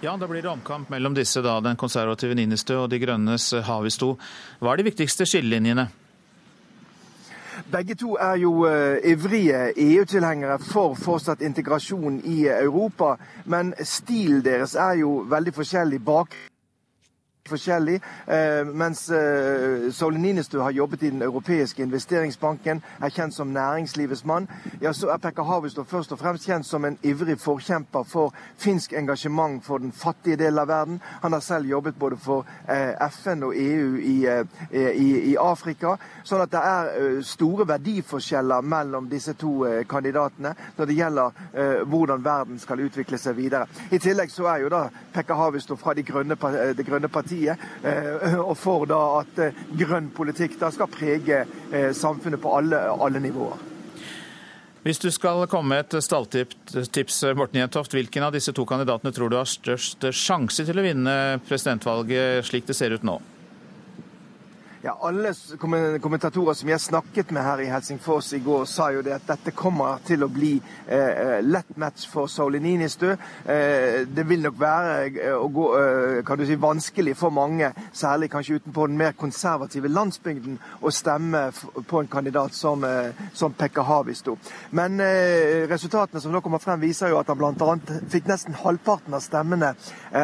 Ja, Da blir det omkamp mellom disse, da, den konservative Ninistø og De grønnes Havisto. Hva er de viktigste skillelinjene? Begge to er jo uh, ivrige EU-tilhengere for fortsatt integrasjon i Europa. Men stilen deres er jo veldig forskjellig. bak forskjellig. Eh, mens eh, Sauli Ninistø har jobbet i Den europeiske investeringsbanken, er kjent som næringslivets mann, ja, så er Pekka Havistov først og fremst kjent som en ivrig forkjemper for finsk engasjement for den fattige delen av verden. Han har selv jobbet både for eh, FN og EU i, i, i Afrika. Sånn at det er store verdiforskjeller mellom disse to kandidatene når det gjelder hvordan verden skal utvikle seg videre. I tillegg så er jo da Pekka Havistov fra Det grønne, de grønne partiet partiet, eh, og for da at eh, grønn politikk da skal prege eh, samfunnet på alle, alle nivåer. Hvis du skal komme med et stalltips, Morten Jentoft, hvilken av disse to kandidatene tror du har størst sjanse til å vinne presidentvalget slik det ser ut nå? Ja, Alle kommentatorer som jeg snakket med her i Helsingfors i går, sa jo det at dette kommer til å bli eh, lett match for Sauli Ninistø. Eh, det vil nok være eh, å gå, eh, kan du si, vanskelig for mange, særlig kanskje utenpå den mer konservative landsbygden, å stemme på en kandidat som, eh, som Pekka Havisto. Men eh, resultatene som nå kommer frem, viser jo at han bl.a. fikk nesten halvparten av stemmene,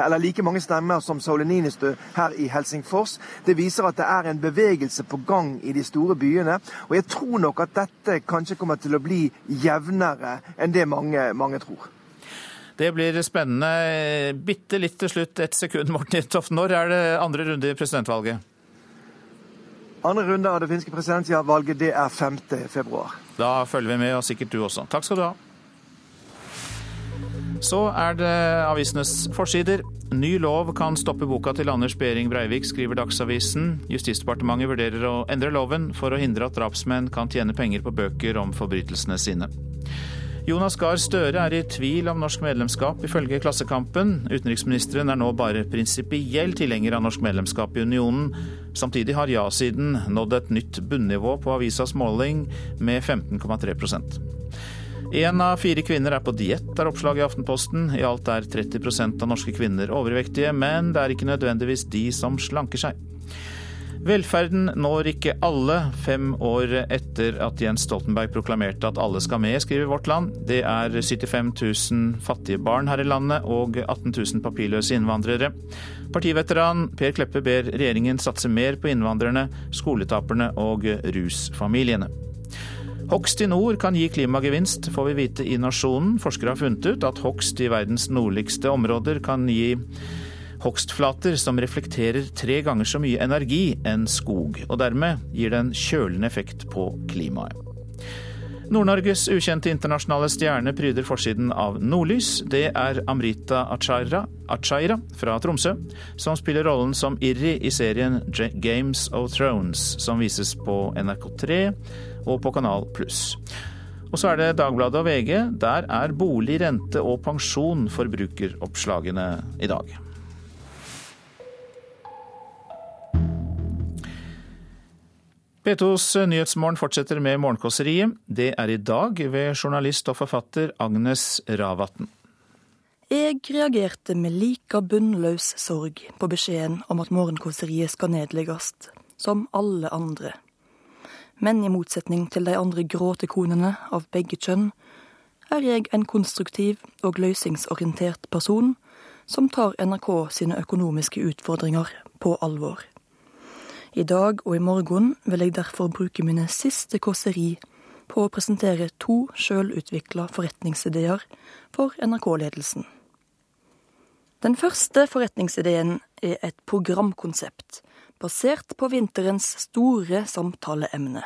eller like mange stemmer som Sauli Ninistø her i Helsingfors. Det viser at det er en bevegelse på gang i de store byene. Og jeg tror nok at dette kanskje kommer til å bli jevnere enn det mange, mange tror. Det blir spennende. Bitte litt til slutt, ett sekund, Morten Hittoft. Når er det andre runde i presidentvalget? Andre runde av det finske presidentvalget det er 5. februar. Da følger vi med, og sikkert du også. Takk skal du ha. Så er det avisenes forsider. Ny lov kan stoppe boka til Anders Behring Breivik, skriver Dagsavisen. Justisdepartementet vurderer å endre loven for å hindre at drapsmenn kan tjene penger på bøker om forbrytelsene sine. Jonas Gahr Støre er i tvil om norsk medlemskap, ifølge Klassekampen. Utenriksministeren er nå bare prinsipiell tilhenger av norsk medlemskap i unionen. Samtidig har ja-siden nådd et nytt bunnivå på avisas måling med 15,3 Én av fire kvinner er på diett, er oppslaget i Aftenposten. I alt er 30% av norske kvinner overvektige, men det er ikke nødvendigvis de som slanker seg. Velferden når ikke alle fem år etter at Jens Stoltenberg proklamerte at alle skal med, skriver Vårt Land. Det er 75 000 fattige barn her i landet og 18 000 papirløse innvandrere. Partiveteran Per Kleppe ber regjeringen satse mer på innvandrerne, skoletaperne og rusfamiliene. Hogst i nord kan gi klimagevinst, får vi vite i Nasjonen. Forskere har funnet ut at hogst i verdens nordligste områder kan gi hogstflater som reflekterer tre ganger så mye energi enn skog, og dermed gir det en kjølende effekt på klimaet. Nord-Norges ukjente internasjonale stjerne pryder forsiden av Nordlys. Det er Amrita Achaira, Achaira fra Tromsø, som spiller rollen som Irri i serien Games of Thrones, som vises på NRK3 og på Kanal Pluss. Og så er det Dagbladet og VG. Der er bolig, rente og pensjon forbrukeroppslagene i dag. P2s Nyhetsmorgen fortsetter med Morgenkåseriet. Det er i dag ved journalist og forfatter Agnes Ravatn. Jeg reagerte med like bunnløs sorg på beskjeden om at Morgenkåseriet skal nedlegges, som alle andre. Men i motsetning til de andre gråtekonene av begge kjønn, er jeg en konstruktiv og løsningsorientert person som tar NRK sine økonomiske utfordringer på alvor. I dag og i morgen vil jeg derfor bruke mine siste kåseri på å presentere to sjølutvikla forretningsideer for NRK-ledelsen. Den første forretningsideen er et programkonsept basert på vinterens store samtaleemne.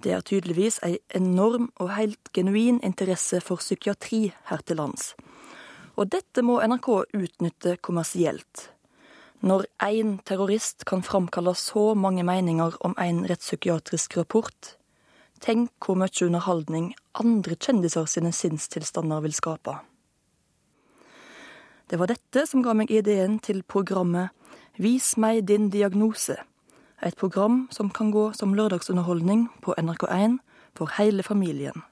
Det er tydeligvis ei enorm og helt genuin interesse for psykiatri her til lands. Og dette må NRK utnytte kommersielt. Når én terrorist kan framkalle så mange meninger om en rettspsykiatrisk rapport, tenk hvor mye underholdning andre kjendiser sine sinnstilstander vil skape. Det var dette som ga meg ideen til programmet Vis meg din diagnose, et program som kan gå som lørdagsunderholdning på NRK1 for hele familien.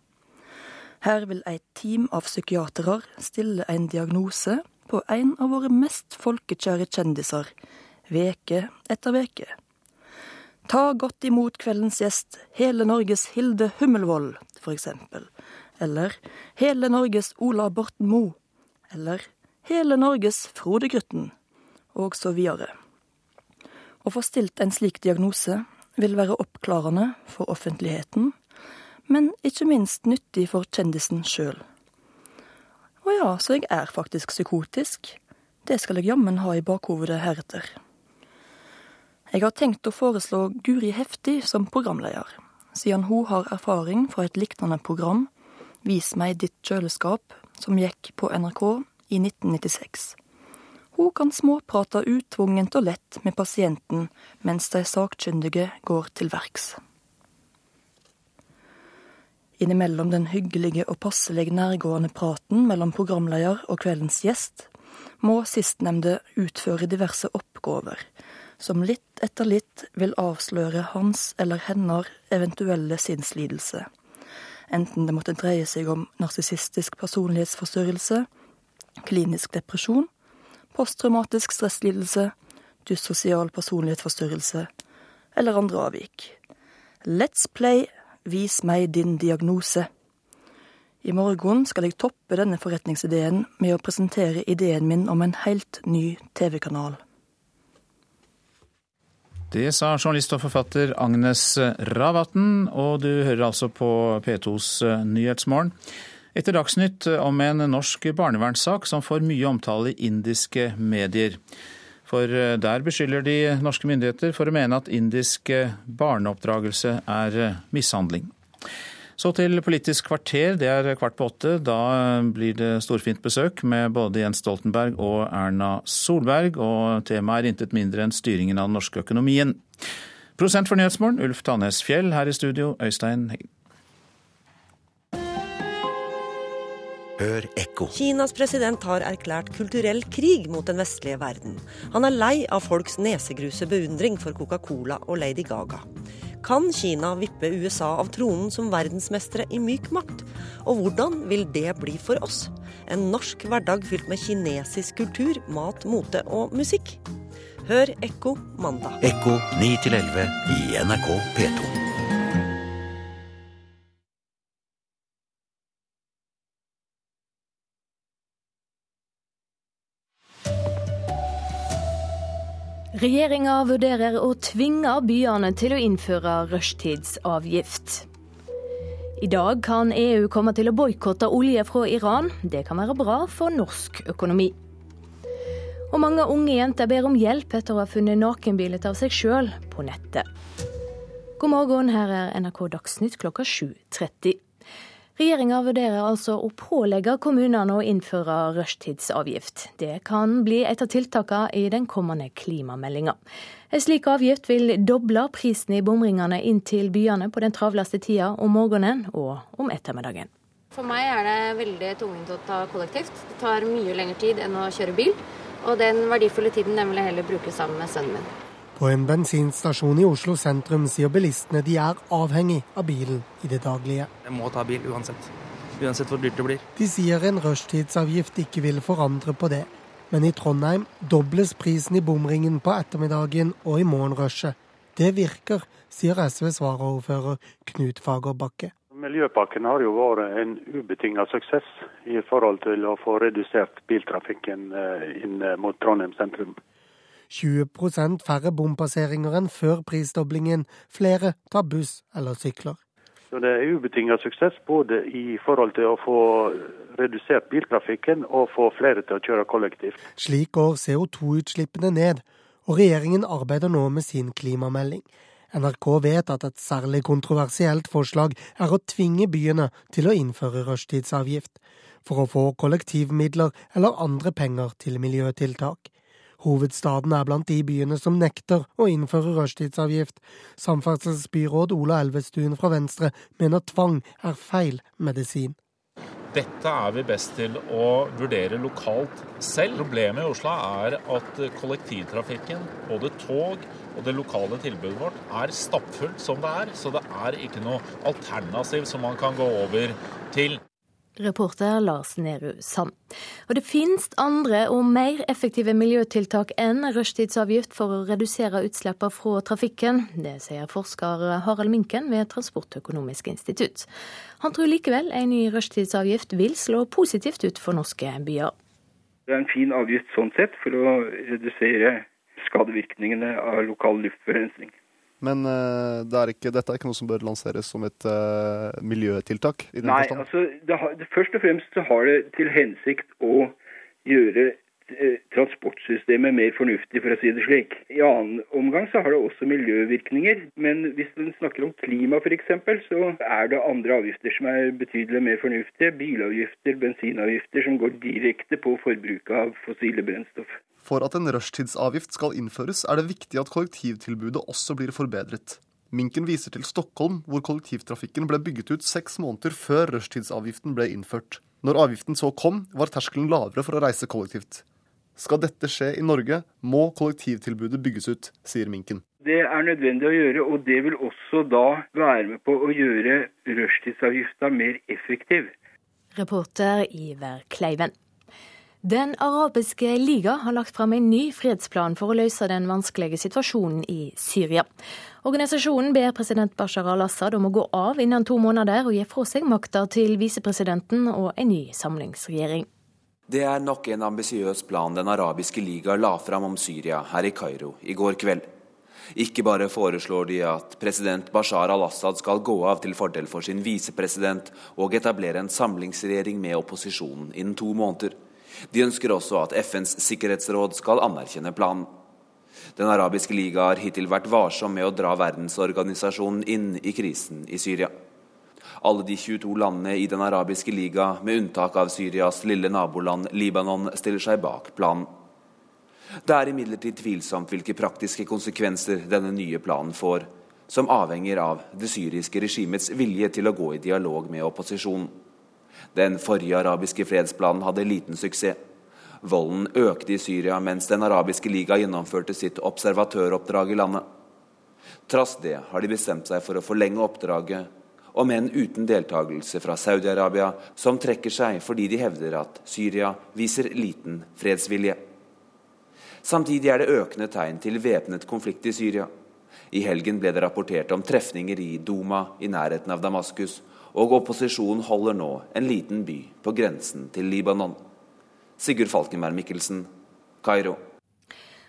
Her vil et team av psykiatere stille en diagnose på en av våre mest folkekjære kjendiser, veke etter veke. Ta godt imot kveldens gjest, hele Norges Hilde Hummelvold, eksempel. Eller hele Norges Ola Borten Moe. Eller hele Norges Frode Grytten. Og så videre. Å få stilt en slik diagnose vil være oppklarende for offentligheten, men ikke minst nyttig for kjendisen sjøl. Å ja, så jeg er faktisk psykotisk. Det skal jeg jammen ha i bakhovedet heretter. Jeg har tenkt å foreslå Guri Hefti som programleder, siden hun har erfaring fra et lignende program, Vis meg ditt kjøleskap, som gikk på NRK i 1996. Hun kan småprate utvungent og lett med pasienten mens de sakkyndige går til verks. Innimellom den hyggelige og passelig nærgående praten mellom programleder og kveldens gjest, må sistnevnte utføre diverse oppgaver, som litt etter litt vil avsløre hans eller hennes eventuelle sinnslidelse. Enten det måtte dreie seg om narsissistisk personlighetsforstyrrelse, klinisk depresjon, posttraumatisk stresslidelse, dyssosial personlighetsforstyrrelse eller andre avvik. Let's play Vis meg din diagnose. I morgen skal jeg toppe denne forretningsideen med å presentere ideen min om en helt ny TV-kanal. Det sa journalist og forfatter Agnes Ravatn, og du hører altså på P2s Nyhetsmorgen. Etter Dagsnytt om en norsk barnevernssak som får mye omtale i indiske medier. For eh, der beskylder de norske myndigheter for å mene at indisk eh, barneoppdragelse er eh, mishandling. Så til Politisk kvarter. Det er kvart på åtte. Da blir det storfint besøk med både Jens Stoltenberg og Erna Solberg. Og temaet er intet mindre enn styringen av den norske økonomien. Prosent for Nyhetsmorgen, Ulf Tannes Fjell. Her i studio, Øystein Heggen. Hør ekko. Kinas president har erklært kulturell krig mot den vestlige verden. Han er lei av folks nesegruse beundring for Coca-Cola og Lady Gaga. Kan Kina vippe USA av tronen som verdensmestere i myk makt? Og hvordan vil det bli for oss? En norsk hverdag fylt med kinesisk kultur, mat, mote og musikk? Hør Ekko mandag. Ekko 9 11 i NRK P2. Regjeringa vurderer å tvinge byene til å innføre rushtidsavgift. I dag kan EU komme til å boikotte olje fra Iran. Det kan være bra for norsk økonomi. Og mange unge jenter ber om hjelp etter å ha funnet nakenbilder av seg sjøl på nettet. God morgen, her er NRK Dagsnytt klokka 7.30. Regjeringa vurderer altså å pålegge kommunene å innføre rushtidsavgift. Det kan bli et av tiltakene i den kommende klimameldinga. En slik avgift vil doble prisen i bomringene inn til byene på den travleste tida om morgenen og om ettermiddagen. For meg er det veldig tungvint å ta kollektivt. Det tar mye lengre tid enn å kjøre bil. Og den verdifulle tiden den vil jeg heller bruke sammen med sønnen min. På en bensinstasjon i Oslo sentrum sier bilistene de er avhengig av bilen i det daglige. Jeg må ta bil uansett. Uansett hvor dyrt det blir. De sier en rushtidsavgift ikke vil forandre på det. Men i Trondheim dobles prisen i bomringen på ettermiddagen og i morgenrushet. Det virker, sier SVs varaordfører Knut Fagerbakke. Miljøpakken har jo vært en ubetinga suksess i forhold til å få redusert biltrafikken eh, inn mot Trondheim sentrum. 20% færre bompasseringer enn før prisdoblingen. Flere tar buss eller sykler. Så Det er ubetinget suksess både i forhold til å få redusert biltrafikken og få flere til å kjøre kollektivt. Slik går CO2-utslippene ned, og regjeringen arbeider nå med sin klimamelding. NRK vet at et særlig kontroversielt forslag er å tvinge byene til å innføre rushtidsavgift, for å få kollektivmidler eller andre penger til miljøtiltak. Hovedstaden er blant de byene som nekter å innføre rushtidsavgift. Samferdselsbyråd Ola Elvestuen fra Venstre mener tvang er feil medisin. Dette er vi best til å vurdere lokalt selv. Problemet i Oslo er at kollektivtrafikken, både tog og det lokale tilbudet vårt, er stappfullt som det er. Så det er ikke noe alternativ som man kan gå over til. Reporter Lars Nehru Sand. Og det finnes andre og mer effektive miljøtiltak enn rushtidsavgift for å redusere utslippene fra trafikken. Det sier forsker Harald Minken ved Transportøkonomisk institutt. Han tror likevel en ny rushtidsavgift vil slå positivt ut for norske byer. Det er en fin avgift sånn sett for å redusere skadevirkningene av lokal luftforurensning. Men uh, det er ikke, dette er ikke noe som bør lanseres som et uh, miljøtiltak? i Nei, forstand? altså det har, først og fremst så har det til hensikt å gjøre eh, transportsystemet mer fornuftig, for å si det slik. I annen omgang så har det også miljøvirkninger. Men hvis en snakker om klima f.eks., så er det andre avgifter som er betydelig mer fornuftige. Bilavgifter, bensinavgifter som går direkte på forbruket av fossile brennstoff. For at en rushtidsavgift skal innføres, er det viktig at kollektivtilbudet også blir forbedret. Minken viser til Stockholm, hvor kollektivtrafikken ble bygget ut seks måneder før rushtidsavgiften ble innført. Når avgiften så kom, var terskelen lavere for å reise kollektivt. Skal dette skje i Norge, må kollektivtilbudet bygges ut, sier Minken. Det er nødvendig å gjøre, og det vil også da være med på å gjøre rushtidsavgifta mer effektiv. Reporter Iver Kleiven. Den arabiske liga har lagt fram en ny fredsplan for å løse den vanskelige situasjonen i Syria. Organisasjonen ber president Bashar al-Assad om å gå av innen to måneder og gi fra seg makta til visepresidenten og en ny samlingsregjering. Det er nok en ambisiøs plan Den arabiske liga la fram om Syria her i Kairo i går kveld. Ikke bare foreslår de at president Bashar al-Assad skal gå av til fordel for sin visepresident og etablere en samlingsregjering med opposisjonen innen to måneder. De ønsker også at FNs sikkerhetsråd skal anerkjenne planen. Den arabiske liga har hittil vært varsom med å dra verdensorganisasjonen inn i krisen i Syria. Alle de 22 landene i Den arabiske liga, med unntak av Syrias lille naboland Libanon, stiller seg bak planen. Det er imidlertid tvilsomt hvilke praktiske konsekvenser denne nye planen får, som avhenger av det syriske regimets vilje til å gå i dialog med opposisjonen. Den forrige arabiske fredsplanen hadde liten suksess. Volden økte i Syria mens Den arabiske liga gjennomførte sitt observatøroppdrag i landet. Trass det har de bestemt seg for å forlenge oppdraget, om enn uten deltakelse fra Saudi-Arabia, som trekker seg fordi de hevder at Syria viser liten fredsvilje. Samtidig er det økende tegn til væpnet konflikt i Syria. I helgen ble det rapportert om trefninger i Duma i nærheten av Damaskus, og opposisjonen holder nå en liten by på grensen til Libanon. Sigurd Falkenberg Mikkelsen, Kairo.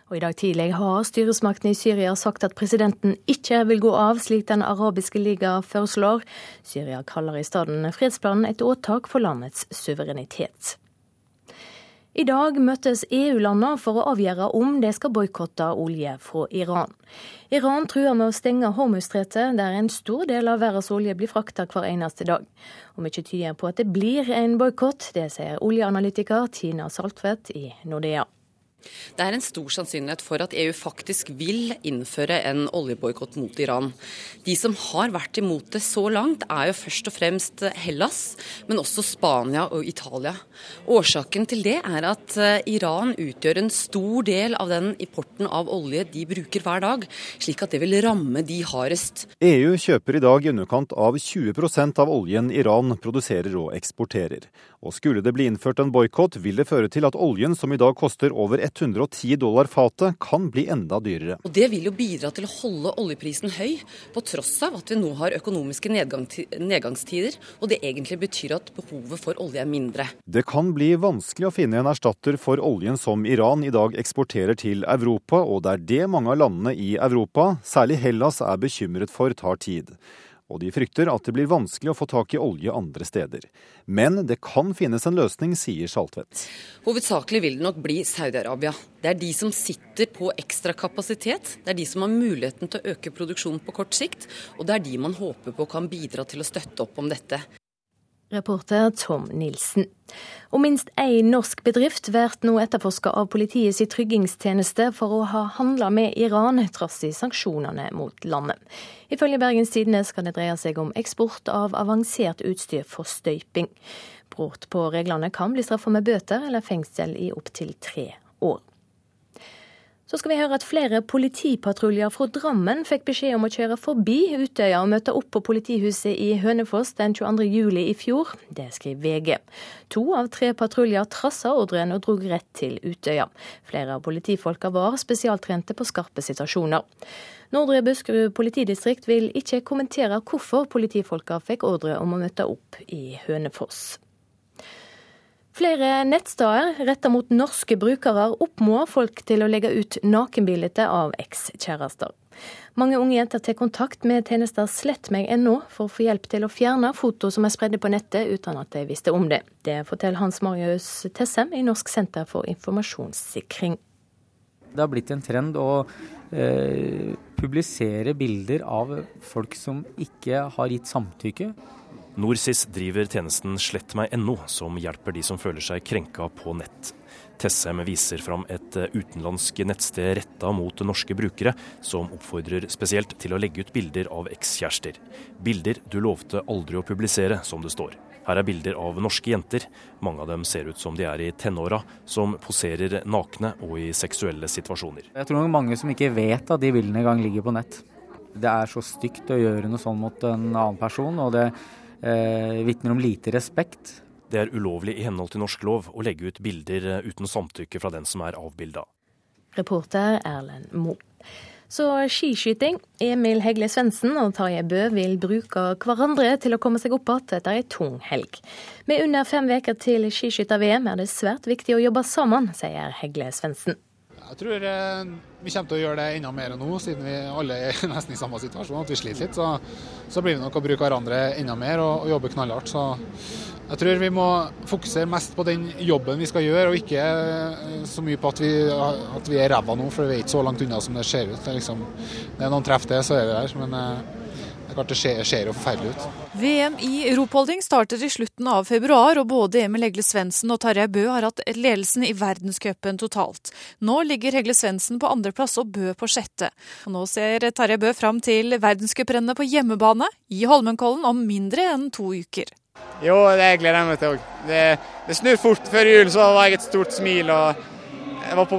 Og I dag tidlig har styresmaktene i Syria sagt at presidenten ikke vil gå av, slik Den arabiske liga foreslår. Syria kaller i stedet fredsplanen et åtak for landets suverenitet. I dag møtes EU-landene for å avgjøre om de skal boikotte olje fra Iran. Iran truer med å stenge Hormuzstretet, der en stor del av verdens olje blir frakta hver eneste dag. Og mye tyder på at det blir en boikott, det sier oljeanalytiker Tina Saltvedt i Nordea. Det er en stor sannsynlighet for at EU faktisk vil innføre en oljeboikott mot Iran. De som har vært imot det så langt, er jo først og fremst Hellas, men også Spania og Italia. Årsaken til det er at eh, Iran utgjør en stor del av den importen av olje de bruker hver dag, slik at det vil ramme de hardest. EU kjøper i dag i underkant av 20% av oljen Iran produserer og eksporterer. Og skulle det bli innført en boikott, vil det føre til at oljen, som i dag koster over 110 dollar fatet, kan bli enda dyrere. Og Det vil jo bidra til å holde oljeprisen høy, på tross av at vi nå har økonomiske nedgangstider, og det egentlig betyr at behovet for olje er mindre. Det kan bli vanskelig å finne en erstatter for oljen som Iran i dag eksporterer til Europa, og det er det mange av landene i Europa, særlig Hellas, er bekymret for tar tid og de frykter at det blir vanskelig å få tak i olje andre steder. Men det kan finnes en løsning, sier Saltvedt. Hovedsakelig vil det nok bli Saudi-Arabia. Det er de som sitter på ekstra kapasitet, det er de som har muligheten til å øke produksjonen på kort sikt, og det er de man håper på kan bidra til å støtte opp om dette. Reporter Tom Nilsen. Og minst én norsk bedrift blir nå etterforska av politiets tryggingstjeneste for å ha handla med Iran trass i sanksjonene mot landet. Ifølge Bergens Tidende skal det dreie seg om eksport av avansert utstyr for støyping. Brudd på reglene kan bli straffa med bøter eller fengsel i opptil tre år. Så skal vi høre at flere politipatruljer fra Drammen fikk beskjed om å kjøre forbi Utøya og møte opp på politihuset i Hønefoss den 22. juli i fjor. Det skriver VG. To av tre patruljer trassa ordren og drog rett til Utøya. Flere av politifolka var spesialtrente på skarpe situasjoner. Nordre Buskerud politidistrikt vil ikke kommentere hvorfor politifolka fikk ordre om å møte opp i Hønefoss. Flere nettsteder retta mot norske brukere oppmoder folk til å legge ut nakenbilder av ekskjærester. Mange unge jenter tar kontakt med tjenester slettmeg.no for å få hjelp til å fjerne foto som er spredde på nettet uten at de visste om det. Det forteller Hans Marius Tessem i Norsk senter for informasjonssikring. Det har blitt en trend å eh, publisere bilder av folk som ikke har gitt samtykke. NorSIS driver tjenesten slettmeg.no, som hjelper de som føler seg krenka på nett. Tessem viser fram et eh, utenlandsk nettsted retta mot norske brukere, som oppfordrer spesielt til å legge ut bilder av ekskjærester. Bilder du lovte aldri å publisere, som det står. Her er bilder av norske jenter. Mange av dem ser ut som de er i tenåra, som poserer nakne og i seksuelle situasjoner. Jeg tror nok mange som ikke vet at de bildene engang ligger på nett. Det er så stygt å gjøre noe sånn mot en annen person. og det eh, vitner om lite respekt. Det er ulovlig i henhold til norsk lov å legge ut bilder eh, uten samtykke fra den som er avbilda. Reporter Erlend Mo. Så skiskyting. Emil Hegle Svendsen og Tarjei Bø vil bruke hverandre til å komme seg opp igjen etter ei tung helg. Med under fem uker til skiskytter-VM er det svært viktig å jobbe sammen, sier Hegle Svendsen. Jeg tror eh, vi kommer til å gjøre det enda mer nå, siden vi alle er nesten i samme situasjon, at vi sliter litt. Så, så blir det nok å bruke hverandre enda mer og, og jobbe knallhardt. Så jeg tror vi må fokusere mest på den jobben vi skal gjøre, og ikke eh, så mye på at vi, at vi er ræva nå, for vi er ikke så langt unna som det ser ut. Det er, liksom, det er noen treff det, så er vi der. men... Det klart det ser, ser jo forferdelig ut. VM i ropolding starter i slutten av februar, og både Emil Hegle Svendsen og Tarjei Bø har hatt ledelsen i verdenscupen totalt. Nå ligger Hegle Svendsen på andreplass og Bø på sjette. Og nå ser Tarjei Bø fram til verdenscuprennet på hjemmebane i Holmenkollen om mindre enn to uker. Jo, det gleder jeg meg til òg. Det, det snur fort. Før jul så var jeg et stort smil og jeg var på,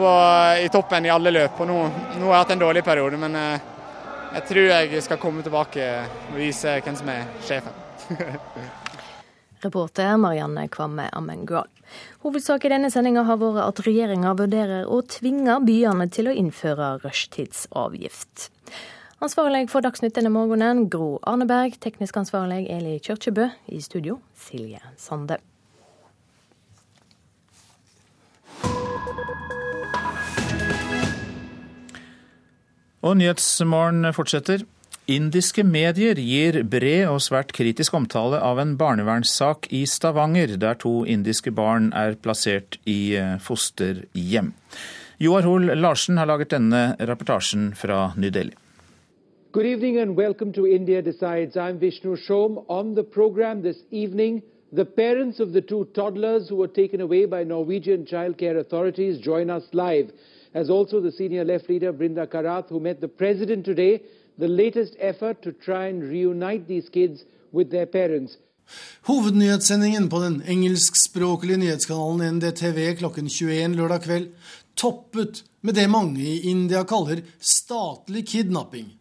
i toppen i alle løp. og Nå, nå har jeg hatt en dårlig periode, men eh, jeg tror jeg skal komme tilbake og vise hvem som er sjefen. Reporter Marianne Kvamme Amengual. Hovedsak i denne sendinga har vært at regjeringa vurderer å tvinge byene til å innføre rushtidsavgift. Ansvarlig for Dagsnytt denne morgenen, Gro Arneberg. Teknisk ansvarlig, Eli Kyrkjebø. I studio, Silje Sande. Og Nyhetsmorgen fortsetter. Indiske medier gir bred og svært kritisk omtale av en barnevernssak i Stavanger, der to indiske barn er plassert i eh, fosterhjem. Joar Hoel Larsen har laget denne reportasjen fra New Delhi. Good evening and welcome to India Decides. I'm Vishnu Shom. On the program this evening, the parents of the two toddlers who were taken away by Norwegian child care authorities join us live, as also the senior left leader Brinda Karath, who met the president today the latest effort to try and reunite these kids with their parents. Hovednyhetssendingen på den engelskspråklige nyhetskanalen NDTV klokken 21 lørdag kveld toppet med det mange i India kaller statlig kidnapping.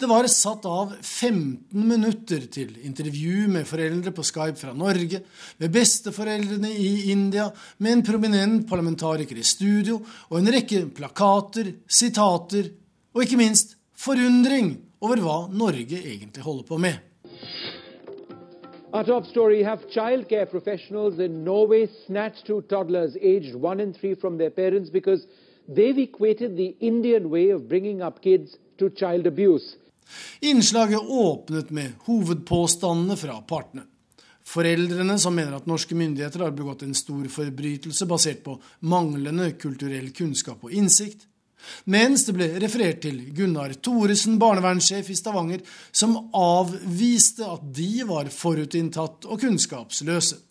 Det var satt av 15 minutter til intervju med foreldre på Skype fra Norge, med besteforeldrene i India, med en prominent parlamentariker i studio, og en rekke plakater, sitater og ikke minst forundring over hva Norge egentlig holder på med. Our top story have childcare professionals in Norway snatched two toddlers aged one and three from their parents because they've equated the Indian way of bringing up kids to child abuse. Innslaget åpnet med hovedpåstandene fra partene. Foreldrene som mener at norske myndigheter har begått en stor forbrytelse basert på manglende kulturell kunnskap og innsikt. Mens det ble referert til Gunnar Thoresen, barnevernssjef i Stavanger, som avviste at de var forutinntatt og kunnskapsløse.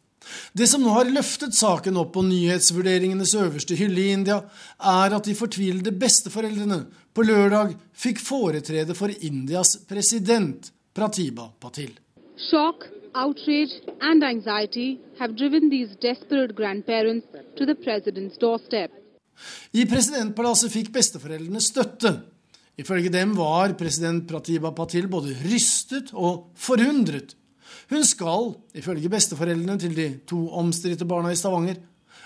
Det som nå har løftet saken opp på nyhetsvurderingenes øverste hylle i India, er at de fortvilede besteforeldrene på lørdag fikk foretrede for Indias president, Pratiba Patil. Shock, outrage and anxiety have driven these desperate grandparents to the president's doorstep. I presidentpalasset fikk besteforeldrene støtte. Ifølge dem var president Pratiba Patil både rystet og forundret. Hun skal, ifølge besteforeldrene til de to omstridte barna i Stavanger,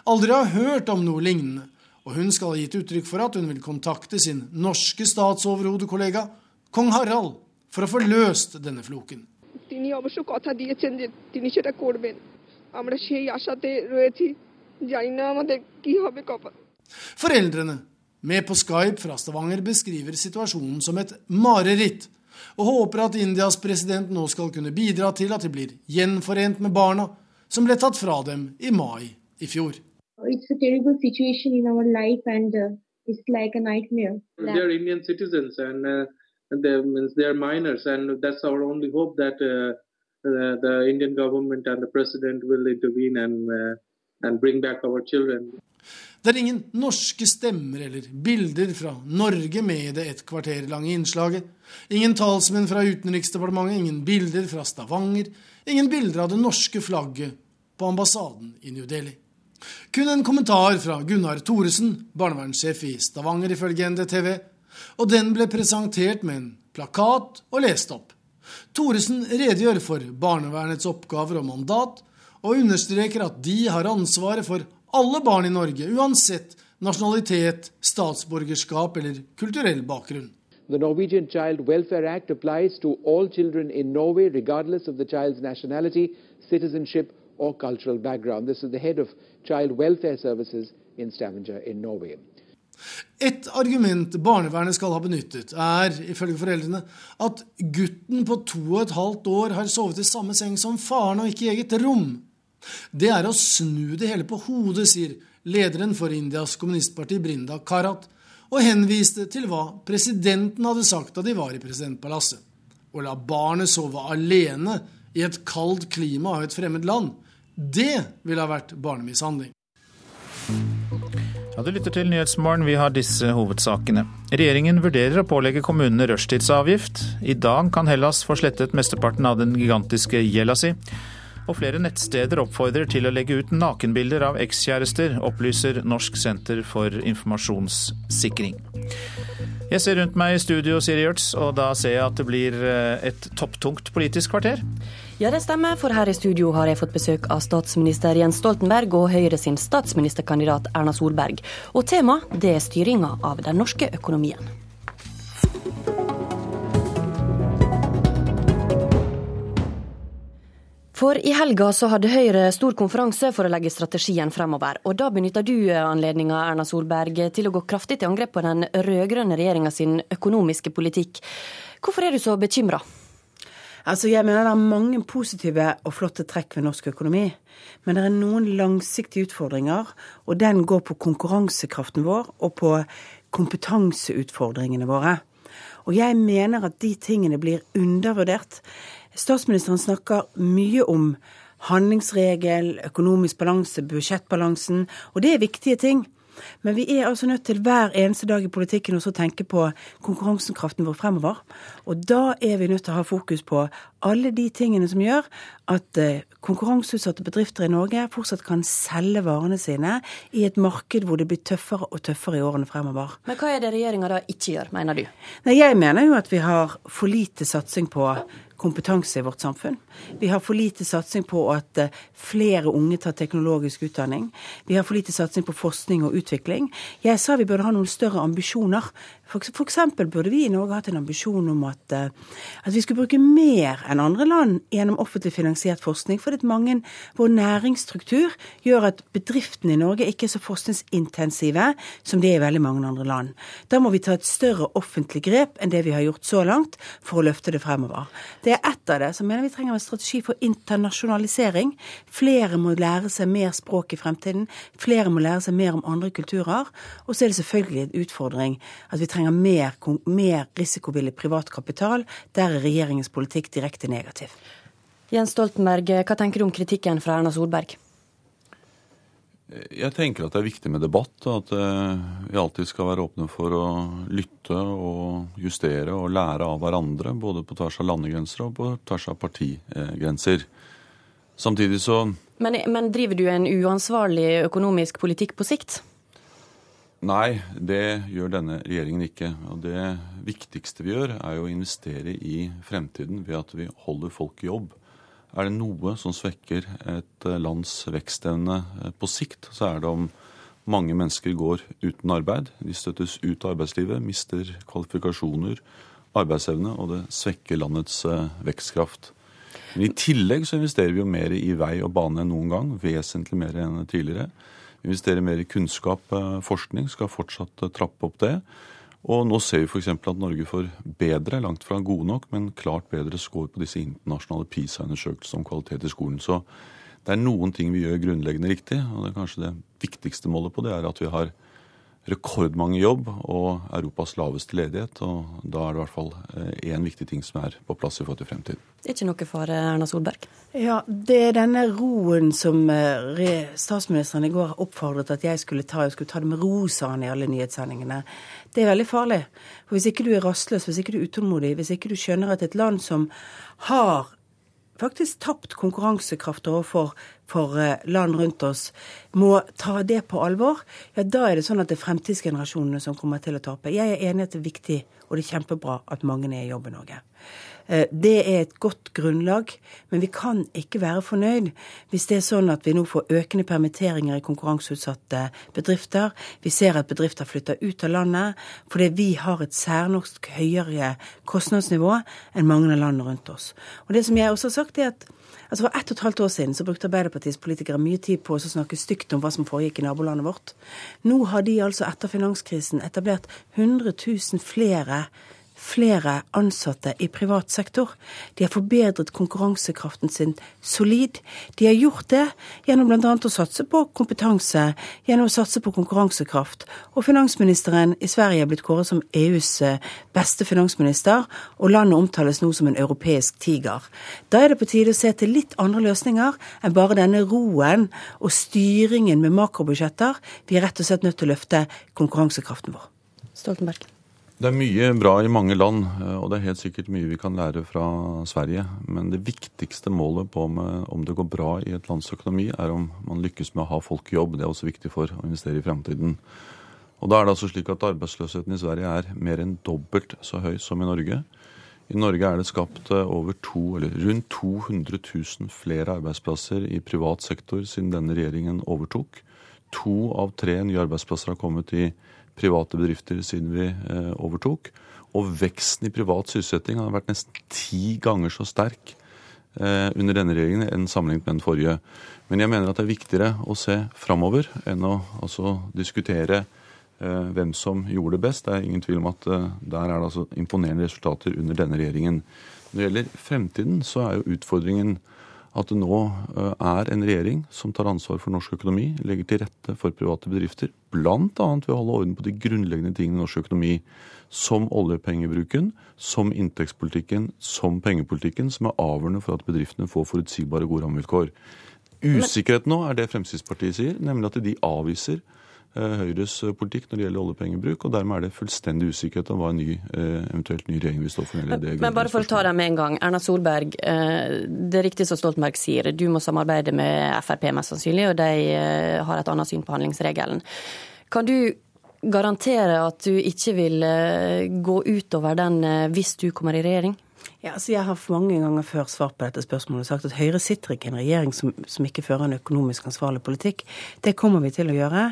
aldri ha hørt om noe lignende, og hun skal ha gitt uttrykk for at hun vil kontakte sin norske statsoverhodekollega kong Harald for å få løst denne floken. Foreldrene, med på Skype fra Stavanger, beskriver situasjonen som et mareritt og håper at Indias president nå skal kunne bidra til at de blir gjenforent med barna som ble tatt fra dem i mai i fjor. It's a terrible situation in our life and uh, it's like a nightmare. They're Indian citizens and uh, they means they're minors and that's our only hope that uh, the, the Indian government and the president will intervene and uh, and bring back our children. Det er ingen norske stemmer eller bilder fra Norge med i det et kvarter lange innslaget. Ingen talsmenn fra Utenriksdepartementet, ingen bilder fra Stavanger, ingen bilder av det norske flagget på ambassaden i New Delhi. Kun en kommentar fra Gunnar Thoresen, barnevernssjef i Stavanger ifølge NDTV, og den ble presentert med en plakat og lest opp. Thoresen redegjør for barnevernets oppgaver og mandat, og understreker at de har ansvaret for alle barn i Norge, uansett nasjonalitet, statsborgerskap eller kulturell bakgrunn. The Norwegian Child Welfare Act applies to all children in Norway, regardless of the child's nationality, citizenship, or cultural background. This is the head of Child Welfare Services in Stavanger in Norway. Et argument barnevernet skal ha benyttet, er ifølge foreldrene at gutten på to og et halvt år har sovet i samme seng som faren og ikke i eget rom. Det er å snu det hele på hodet, sier lederen for Indias kommunistparti, Brinda Karat, og henviste til hva presidenten hadde sagt da de var i presidentpalasset. Å la barnet sove alene i et kaldt klima av et fremmed land, det ville ha vært barnemishandling. Ja, Du lytter til Nyhetsmorgen, vi har disse hovedsakene. Regjeringen vurderer å pålegge kommunene rushtidsavgift. I dag kan Hellas få slettet mesteparten av den gigantiske gjelda si. Og flere nettsteder oppfordrer til å legge ut nakenbilder av ekskjærester, opplyser Norsk senter for informasjonssikring. Jeg ser rundt meg i studio, Siri Gjørts, og da ser jeg at det blir eh, et topptungt politisk kvarter. Ja, det stemmer, for her i studio har jeg fått besøk av statsminister Jens Stoltenberg og Høyre sin statsministerkandidat Erna Solberg. Og tema det er styringa av den norske økonomien. For i helga så hadde Høyre stor konferanse for å legge strategien fremover. Og da benytta du anledninga, Erna Solberg, til å gå kraftig til angrep på den rød-grønne regjeringa sin økonomiske politikk. Hvorfor er du så bekymra? Altså, jeg mener Det er mange positive og flotte trekk ved norsk økonomi. Men det er noen langsiktige utfordringer, og den går på konkurransekraften vår og på kompetanseutfordringene våre. Og jeg mener at de tingene blir undervurdert. Statsministeren snakker mye om handlingsregel, økonomisk balanse, budsjettbalansen, og det er viktige ting. Men vi er altså nødt til hver eneste dag i politikken også å tenke på konkurransekraften vår fremover. Og da er vi nødt til å ha fokus på alle de tingene som gjør at eh, konkurranseutsatte bedrifter i Norge fortsatt kan selge varene sine i et marked hvor det blir tøffere og tøffere i årene fremover. Men hva er det regjeringa da ikke gjør, mener du? Nei, Jeg mener jo at vi har for lite satsing på kompetanse i vårt samfunn. Vi har for lite satsing på at eh, flere unge tar teknologisk utdanning. Vi har for lite satsing på forskning og utvikling. Jeg sa vi burde ha noen større ambisjoner. For, eksempel burde vi i Norge hatt en ambisjon om at, eh, at vi skulle bruke mer enn andre land gjennom offentlig finansiert forskning. Fordi mange, vår næringsstruktur gjør at bedriftene i Norge ikke er så forskningsintensive som de er i veldig mange andre land. Da må vi ta et større offentlig grep enn det vi har gjort så langt, for å løfte det fremover. Det er ett av det. Så mener vi trenger en strategi for internasjonalisering. Flere må lære seg mer språk i fremtiden. Flere må lære seg mer om andre kulturer. Og så er det selvfølgelig en utfordring at vi trenger mer, mer risikovillig privat kapital. Der er regjeringens politikk direkte negativ. Jens Stoltenberg, hva tenker du om kritikken fra Erna Solberg? Jeg tenker at det er viktig med debatt, og at eh, vi alltid skal være åpne for å lytte og justere og lære av hverandre, både på tvers av landegrenser og på tvers av partigrenser. Samtidig så men, men driver du en uansvarlig økonomisk politikk på sikt? Nei, det gjør denne regjeringen ikke. Og det viktigste vi gjør, er å investere i fremtiden ved at vi holder folk i jobb. Er det noe som svekker et eh, lands vekstevne eh, på sikt, så er det om mange mennesker går uten arbeid. De støttes ut av arbeidslivet, mister kvalifikasjoner, arbeidsevne, og det svekker landets eh, vekstkraft. Men I tillegg så investerer vi jo mer i vei og bane enn noen gang. Vesentlig mer enn tidligere. Vi investerer mer i kunnskap, forskning, skal fortsatt trappe opp det. Og nå ser vi f.eks. at Norge får bedre, langt fra gode nok, men klart bedre score på disse internasjonale PISA-undersøkelsene om kvalitet i skolen. Så det er noen ting vi gjør grunnleggende riktig, og det er kanskje det viktigste målet på det er at vi har rekordmange jobb og Europas laveste ledighet. Og da er det i hvert fall én eh, viktig ting som er på plass i forhold til fremtiden. Det er ikke noe for Erna Solberg? Ja, det er denne roen som eh, statsministeren i går oppfordret at jeg skulle ta. Jeg skulle ta det med ro, sa han i alle nyhetssendingene. Det er veldig farlig. For Hvis ikke du er rastløs, hvis ikke du er utålmodig, hvis ikke du skjønner at et land som har faktisk tapt konkurransekraft overfor for eh, land rundt oss, må ta det på alvor, ja, da er det sånn at det er fremtidsgenerasjonene som kommer til å tape. Jeg er enig i at det er viktig og det er kjempebra at mange er i jobb i Norge. Eh, det er et godt grunnlag, men vi kan ikke være fornøyd hvis det er sånn at vi nå får økende permitteringer i konkurranseutsatte bedrifter. Vi ser at bedrifter flytter ut av landet fordi vi har et særnorsk høyere kostnadsnivå enn mange av landene rundt oss. Og det som jeg også har sagt, er at Altså For ett og et halvt år siden så brukte Arbeiderpartiets politikere mye tid på å snakke stygt om hva som foregikk i nabolandet vårt. Nå har de altså etter finanskrisen etablert 100 000 flere flere ansatte i privat sektor. De har forbedret konkurransekraften sin solid. De har gjort det gjennom bl.a. å satse på kompetanse, gjennom å satse på konkurransekraft. Og finansministeren i Sverige er blitt kåret som EUs eh, beste finansminister, og landet omtales nå som en europeisk tiger. Da er det på tide å se til litt andre løsninger enn bare denne roen og styringen med makrobudsjetter. Vi er rett og slett nødt til å løfte konkurransekraften vår. Stoltenberg. Det er mye bra i mange land, eh, og det er helt sikkert mye vi kan lære fra Sverige. Men det viktigste målet på om det går bra i et lands økonomi, er om man lykkes med å ha folk i jobb. Det er også viktig for å investere i fremtiden. Og da er det altså slik at Arbeidsløsheten i Sverige er mer enn dobbelt så høy som i Norge. I Norge er det skapt over to, eller rundt 200 000 flere arbeidsplasser i privat sektor siden denne regjeringen overtok. To av tre nye arbeidsplasser har kommet i private bedrifter siden vi eh, overtok. Og veksten i privat sysselsetting har vært nesten ti ganger så sterk eh, under denne regjeringen enn sammenlignet med den forrige. Men jeg mener at det er viktigere å se framover enn å altså, diskutere eh, hvem som gjorde det best. Det er ingen tvil om at der er det altså imponerende resultater under denne regjeringen. Når det gjelder fremtiden, så er jo utfordringen at det nå eh, er en regjering som tar ansvar for norsk økonomi, legger til rette for private bedrifter, bl.a. ved å holde orden på de grunnleggende tingene i norsk økonomi, som oljepengebruken, som inntektspolitikken, som pengepolitikken, som er avgjørende for at bedriftene får forutsigbare, gode rammevilkår. Usikkerhet nå er det Fremskrittspartiet sier, nemlig at de avviser Høyres eh, politikk når det gjelder oljepengebruk, og dermed er det fullstendig usikkerhet om hva en ny, eh, eventuelt ny regjering vil stå for. Men, men bare for å ta det med en gang. Erna Solberg, det er riktig som Stoltenberg sier, du må samarbeide med Frp mest sannsynlig, og de har et annet syn på handlingsregelen. Kan du garantere at du ikke vil gå utover den hvis du kommer i regjering? Ja, altså Jeg har mange ganger før svart på dette spørsmålet og sagt at Høyre sitter ikke i en regjering som, som, ikke fører en økonomisk ansvarlig politikk. Det kommer vi til å gjøre.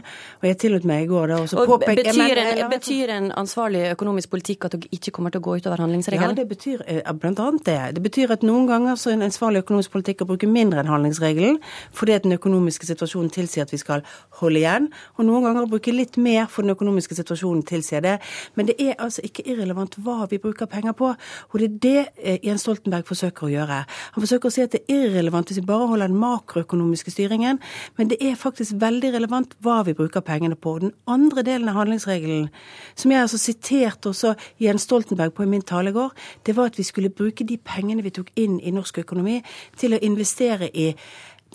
Og jeg tillot meg i går da også påpeke betyr, en, ja, betyr en ansvarlig økonomisk politikk at dere ikke kommer til å gå utover handlingsregelen? Ja, det betyr eh, blant annet det. Det betyr at noen ganger så er en ansvarlig økonomisk politikk å bruke mindre enn handlingsregelen fordi at den økonomiske situasjonen tilsier at vi skal holde igjen. Og noen ganger å bruke litt mer for den økonomiske situasjonen tilsier det. Men det er altså ikke irrelevant hva vi bruker penger på. Og det er det Eh, Jens Stoltenberg forsøker å gjøre. Han forsøker å si at det er irrelevant hvis vi bare holder den makroøkonomiske styringen, men det er faktisk veldig relevant hva vi bruker pengene på. Den andre delen av handlingsregelen, som jeg altså siterte også Jens Stoltenberg på i min tale i går, det var at vi skulle bruke de pengene vi tok inn i norsk økonomi, til å investere i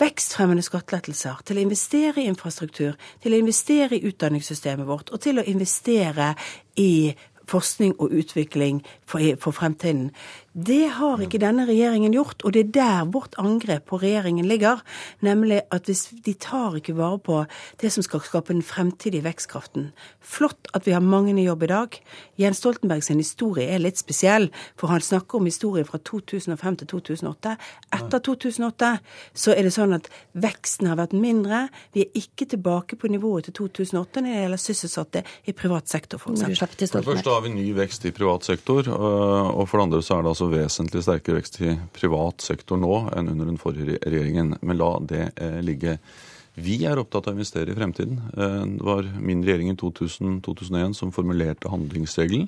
vekstfremmende skattelettelser, til å investere i infrastruktur, til å investere i utdanningssystemet vårt og til å investere i forskning og utvikling for, for fremtiden. Det har ikke denne regjeringen gjort, og det er der vårt angrep på regjeringen ligger. Nemlig at hvis de tar ikke vare på det som skal skape den fremtidige vekstkraften. Flott at vi har mange i jobb i dag. Jens Stoltenberg sin historie er litt spesiell, for han snakker om historien fra 2005 til 2008. Etter 2008 så er det sånn at veksten har vært mindre. Vi er ikke tilbake på nivået til 2008 når det gjelder sysselsatte i privat sektor, f.eks. For det første har vi ny vekst i privat sektor, og for det andre så er det altså altså vesentlig sterkere vekst i privat sektor nå enn under den forrige regjeringen. Men la det eh, ligge. Vi er opptatt av å investere i fremtiden. Eh, det var min regjering i 2000-2001 som formulerte handlingsregelen.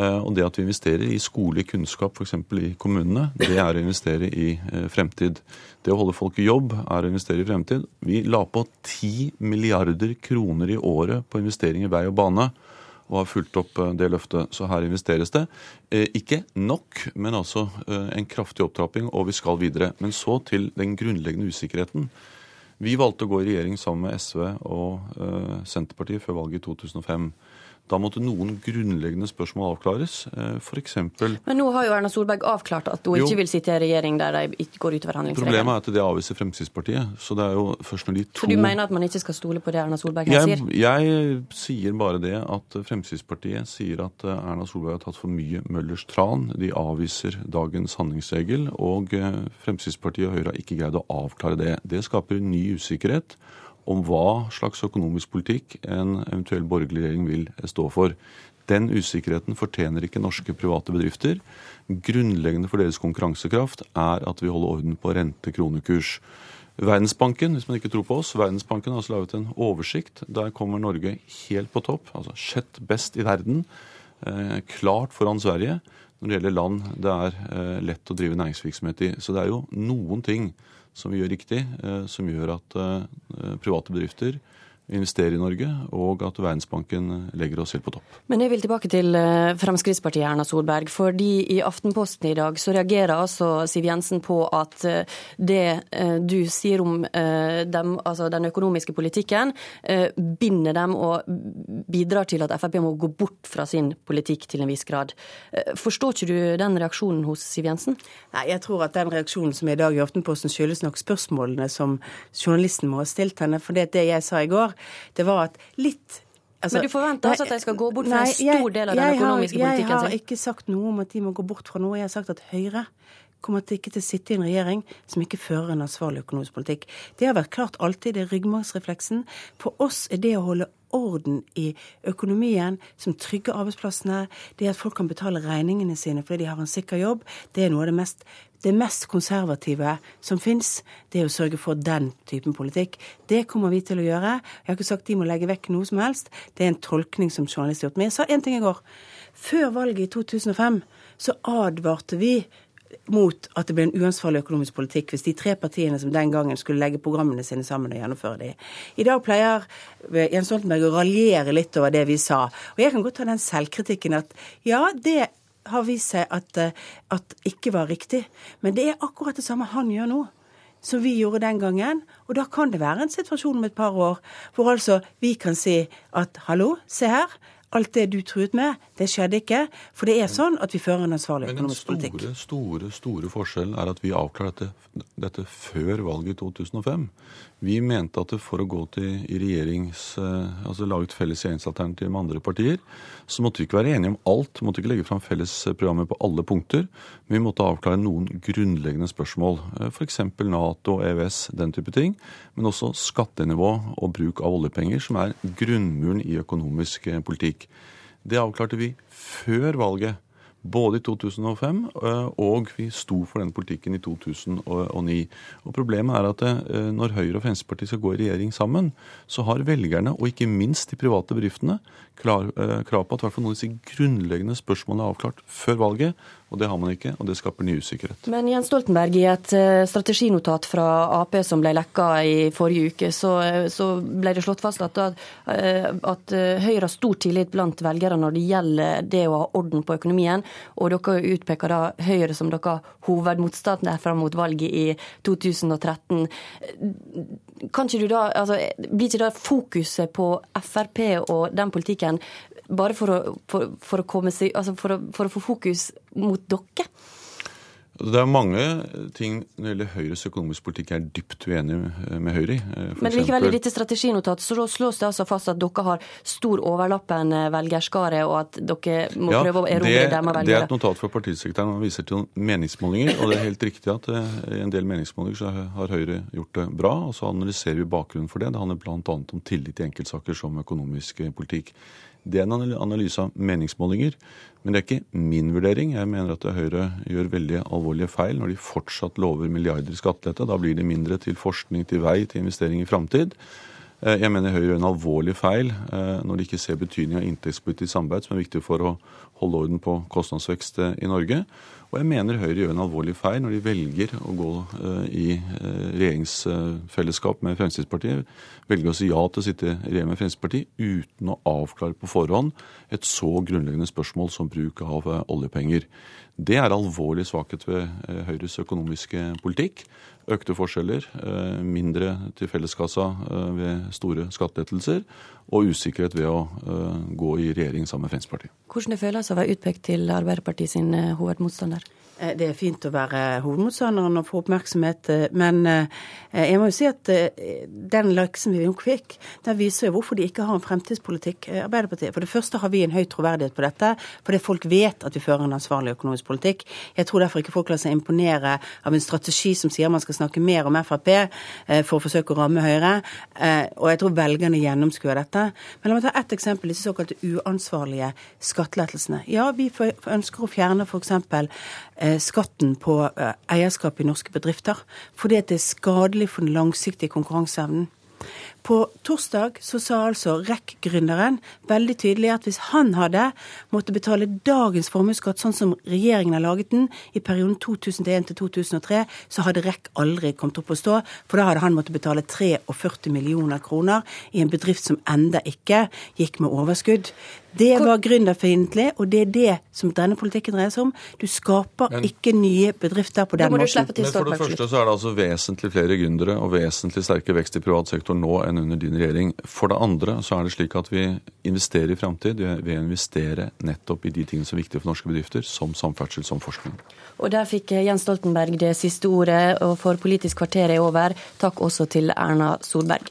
Eh, og det at vi investerer i skole, kunnskap, f.eks. i kommunene, det er å investere i fremtid. Det å holde folk i jobb er å investere i fremtid. Vi la på 10 milliarder kroner i året på investering i vei og bane og har fulgt opp eh, det løftet. Så her investeres det. Eh, ikke nok, men altså eh, en kraftig opptrapping, og vi skal videre. Men så til den grunnleggende usikkerheten. Vi valgte å gå i regjering sammen med SV og Senterpartiet før valget i 2005. Da måtte noen grunnleggende spørsmål avklares. Eh, F.eks. Men nå har jo Erna Solberg avklart at hun jo, ikke vil sitte i en regjering der de går utover handlingsregelen. Problemet er at det avviser Fremskrittspartiet. Så det er jo først når de to Så du mener at man ikke skal stole på det Erna Solberg her sier? Jeg sier bare det at Fremskrittspartiet sier at eh, Erna Solberg har tatt for mye Møllers tran. De avviser dagens handlingsregel. Og eh, Fremskrittspartiet og Høyre har ikke greid å avklare det. Det skaper ny usikkerhet om hva slags økonomisk politikk en eventuell borgerlig regjering vil stå for. Den usikkerheten fortjener ikke norske private bedrifter. Grunnleggende for deres konkurransekraft er at vi holder orden på rente-kronekurs. Verdensbanken hvis man ikke tror på oss, Verdensbanken har altså laget en oversikt. Der kommer Norge helt på topp, altså sjett best i verden. Eh, klart foran Sverige når det gjelder land det er eh, lett å drive næringsvirksomhet i. Så det er jo noen ting som vi gjør riktig, eh, som gjør at eh, private bedrifter investere i Norge, og at Verdensbanken legger oss helt på topp. Men jeg vil tilbake til eh, Fremskrittspartiet, Erna Solberg. fordi i Aftenposten i dag så reagerer altså Siv Jensen på at eh, det eh, du sier om dem, altså den økonomiske politikken, binder dem og bidrar til at Frp må gå bort fra sin politikk til en viss grad. Forstår ikke du den reaksjonen hos Siv Jensen? Nei, jeg tror at den reaksjonen som er i dag i Aftenposten skyldes nok spørsmålene som journalisten må ha stilt henne. For det, det jeg sa i går, det var at litt Altså, Men du forventer altså at de skal gå bort fra nei, en stor del av den økonomiske har, politikken Jeg har ikke sagt noe om at de må gå bort fra noe. Jeg har sagt at Høyre kommer til ikke til å sitte i en regjering som ikke fører en ansvarlig økonomisk politikk. Det har vært klart alltid. Det er ryggmargsrefleksen. For oss er det å holde orden i økonomien som trygger arbeidsplassene, det at folk kan betale regningene sine fordi de har en sikker jobb, det er noe av det mest, det mest konservative som fins. Det er å sørge for den typen politikk. Det kommer vi til å gjøre. Jeg har ikke sagt de må legge vekk noe som helst. Det er en tolkning som journalist har gjort. Men jeg sa én ting i går. Før valget i 2005 så advarte vi mot at det ble en uansvarlig økonomisk politikk hvis de tre partiene som den gangen skulle legge programmene sine sammen og gjennomføre de. I dag pleier eh, Jens Stoltenberg å raljere litt over det vi sa. Og jeg kan godt ta den selvkritikken at ja, det har vist seg at, eh, at ikke var riktig. Men det er akkurat det samme han gjør nå. Som vi gjorde den gangen. Og da kan det være en situasjon om et par år hvor altså vi kan si at hallo, se her. Alt det du truet med, det skjedde ikke. For det er sånn at vi fører en ansvarlig Men den økonomisk politikk. store, store, store forskjellen er at vi avklarer dette, dette før valget i 2005. Vi mente at for å gå til i regjerings, eh, altså lage et felles regjeringsalternativ med andre partier, så måtte vi ikke være enige om alt. Vi måtte ikke legge fram felles programmer på alle punkter. Men vi måtte avklare noen grunnleggende spørsmål. F.eks. Nato, EØS, den type ting. Men også skattenivå og bruk av oljepenger, som er grunnmuren i økonomisk eh, Det avklarte vi før valget. Både i 2005, eh, og vi sto for den politikken i 2009. Og Problemet er at eh, når Høyre og Fremskrittspartiet skal gå i regjering sammen, så har velgerne, og ikke minst de private bedriftene, eh, krav på at noen av disse grunnleggende spørsmålene er avklart før valget. Og det har man ikke, og det skaper ny usikkerhet. Men Jens Stoltenberg, i et eh, strateginotat fra Ap som ble lekka i forrige uke, så, eh, så ble det slått fast at, at eh, Høyre har stor tillit blant velgere når det gjelder det å ha orden på økonomien. Og dere utpeker da Høyre som dere hovedmotstander fram mot valget i 2013. Kan ikke du da, altså, Blir ikke da fokuset på Frp og den politikken bare for å, for, for å, komme seg, altså for å, for å få fokus mot dere? Det er mange ting når det gjelder Høyres økonomiske politikk jeg er dypt uenig med Høyre i. For Men likevel, i dette strateginotatet så slås det altså fast at dere har stor overlappende velgerskare, og at dere må Ja, prøve å erobre dem av det er et notat fra partisekretæren. Han viser til meningsmålinger. Og det er helt riktig at eh, i en del meningsmålinger så har Høyre gjort det bra. Og så analyserer vi bakgrunnen for det. Det handler bl.a. om tillit i enkeltsaker som økonomisk eh, politikk. Det er en analyse av meningsmålinger. Men det er ikke min vurdering. Jeg mener at Høyre gjør veldig alvorlige feil når de fortsatt lover milliarder i skattelette. Da blir det mindre til forskning, til vei, til investering i framtid. Eh, Jeg mener Høyre gjør en alvorlig feil eh, når de ikke ser betydning av inntektspolitisk samarbeid, som er viktig for å holde orden på kostnadsvekst eh, i Norge. Og jeg mener Høyre gjør en alvorlig feil når de velger å gå eh, i eh, regjeringsfellesskap med Fremskrittspartiet. Velger å si ja til å sitte i regjering med Fremskrittspartiet uten å avklare på forhånd et så grunnleggende spørsmål som bruk av eh, oljepenger. Det er alvorlig svakhet ved Høyres økonomiske politikk. Økte forskjeller, mindre til felleskassa ved store skattelettelser, og usikkerhet ved å eh, gå i regjering sammen med Fremskrittspartiet. Hvordan det føles å være utpekt til Arbeiderpartiet sin eh, hovedmotstander? Eh, Det er fint å være hovedmotstanderen og få oppmerksomhet, men eh, jeg må jo si at den laksen vi nok fikk, den viser jo hvorfor de ikke har en fremtidspolitikk, Arbeiderpartiet. For det første har vi en høy troverdighet på dette, fordi folk vet at vi fører en ansvarlig økonomisk politikk. Jeg tror derfor ikke folk lar seg imponere av en strategi som sier man skal snakke mer om Frp for å forsøke å ramme Høyre, eh, og jeg tror velgerne gjennomskuer dette. Men la meg ta ett eksempel, disse såkalte uansvarlige skattelettelsene. Ja, vi ønsker å fjerne f.eks. Eh, skatten på eh, eierskap i norske bedrifter, fordi det er skadelig for den langsiktige konkurranseevnen. På torsdag så sa altså REC-gründeren veldig tydelig at hvis han hadde måttet betale dagens formuesskatt sånn som regjeringen har laget den, i perioden 2001 til 2003, så hadde REC aldri kommet opp å stå. For da hadde han måttet betale 43 millioner kroner i en bedrift som enda ikke gikk med overskudd. Det var gründerfiendtlig, og det er det som denne politikken dreier seg om. Du skaper Men- ikke nye bedrifter på den måten. Men for det første så er det altså vesentlig flere gründere og vesentlig sterkere vekst i privat sektor nå enn under din regjering. For det andre så er det slik at vi investerer i framtid ved å investere nettopp i de tingene som er viktige for norske bedrifter, som samferdsel, som forskning. Og der fikk Jens Stoltenberg det siste ordet, og for Politisk kvarter er over. Takk også til Erna Solberg.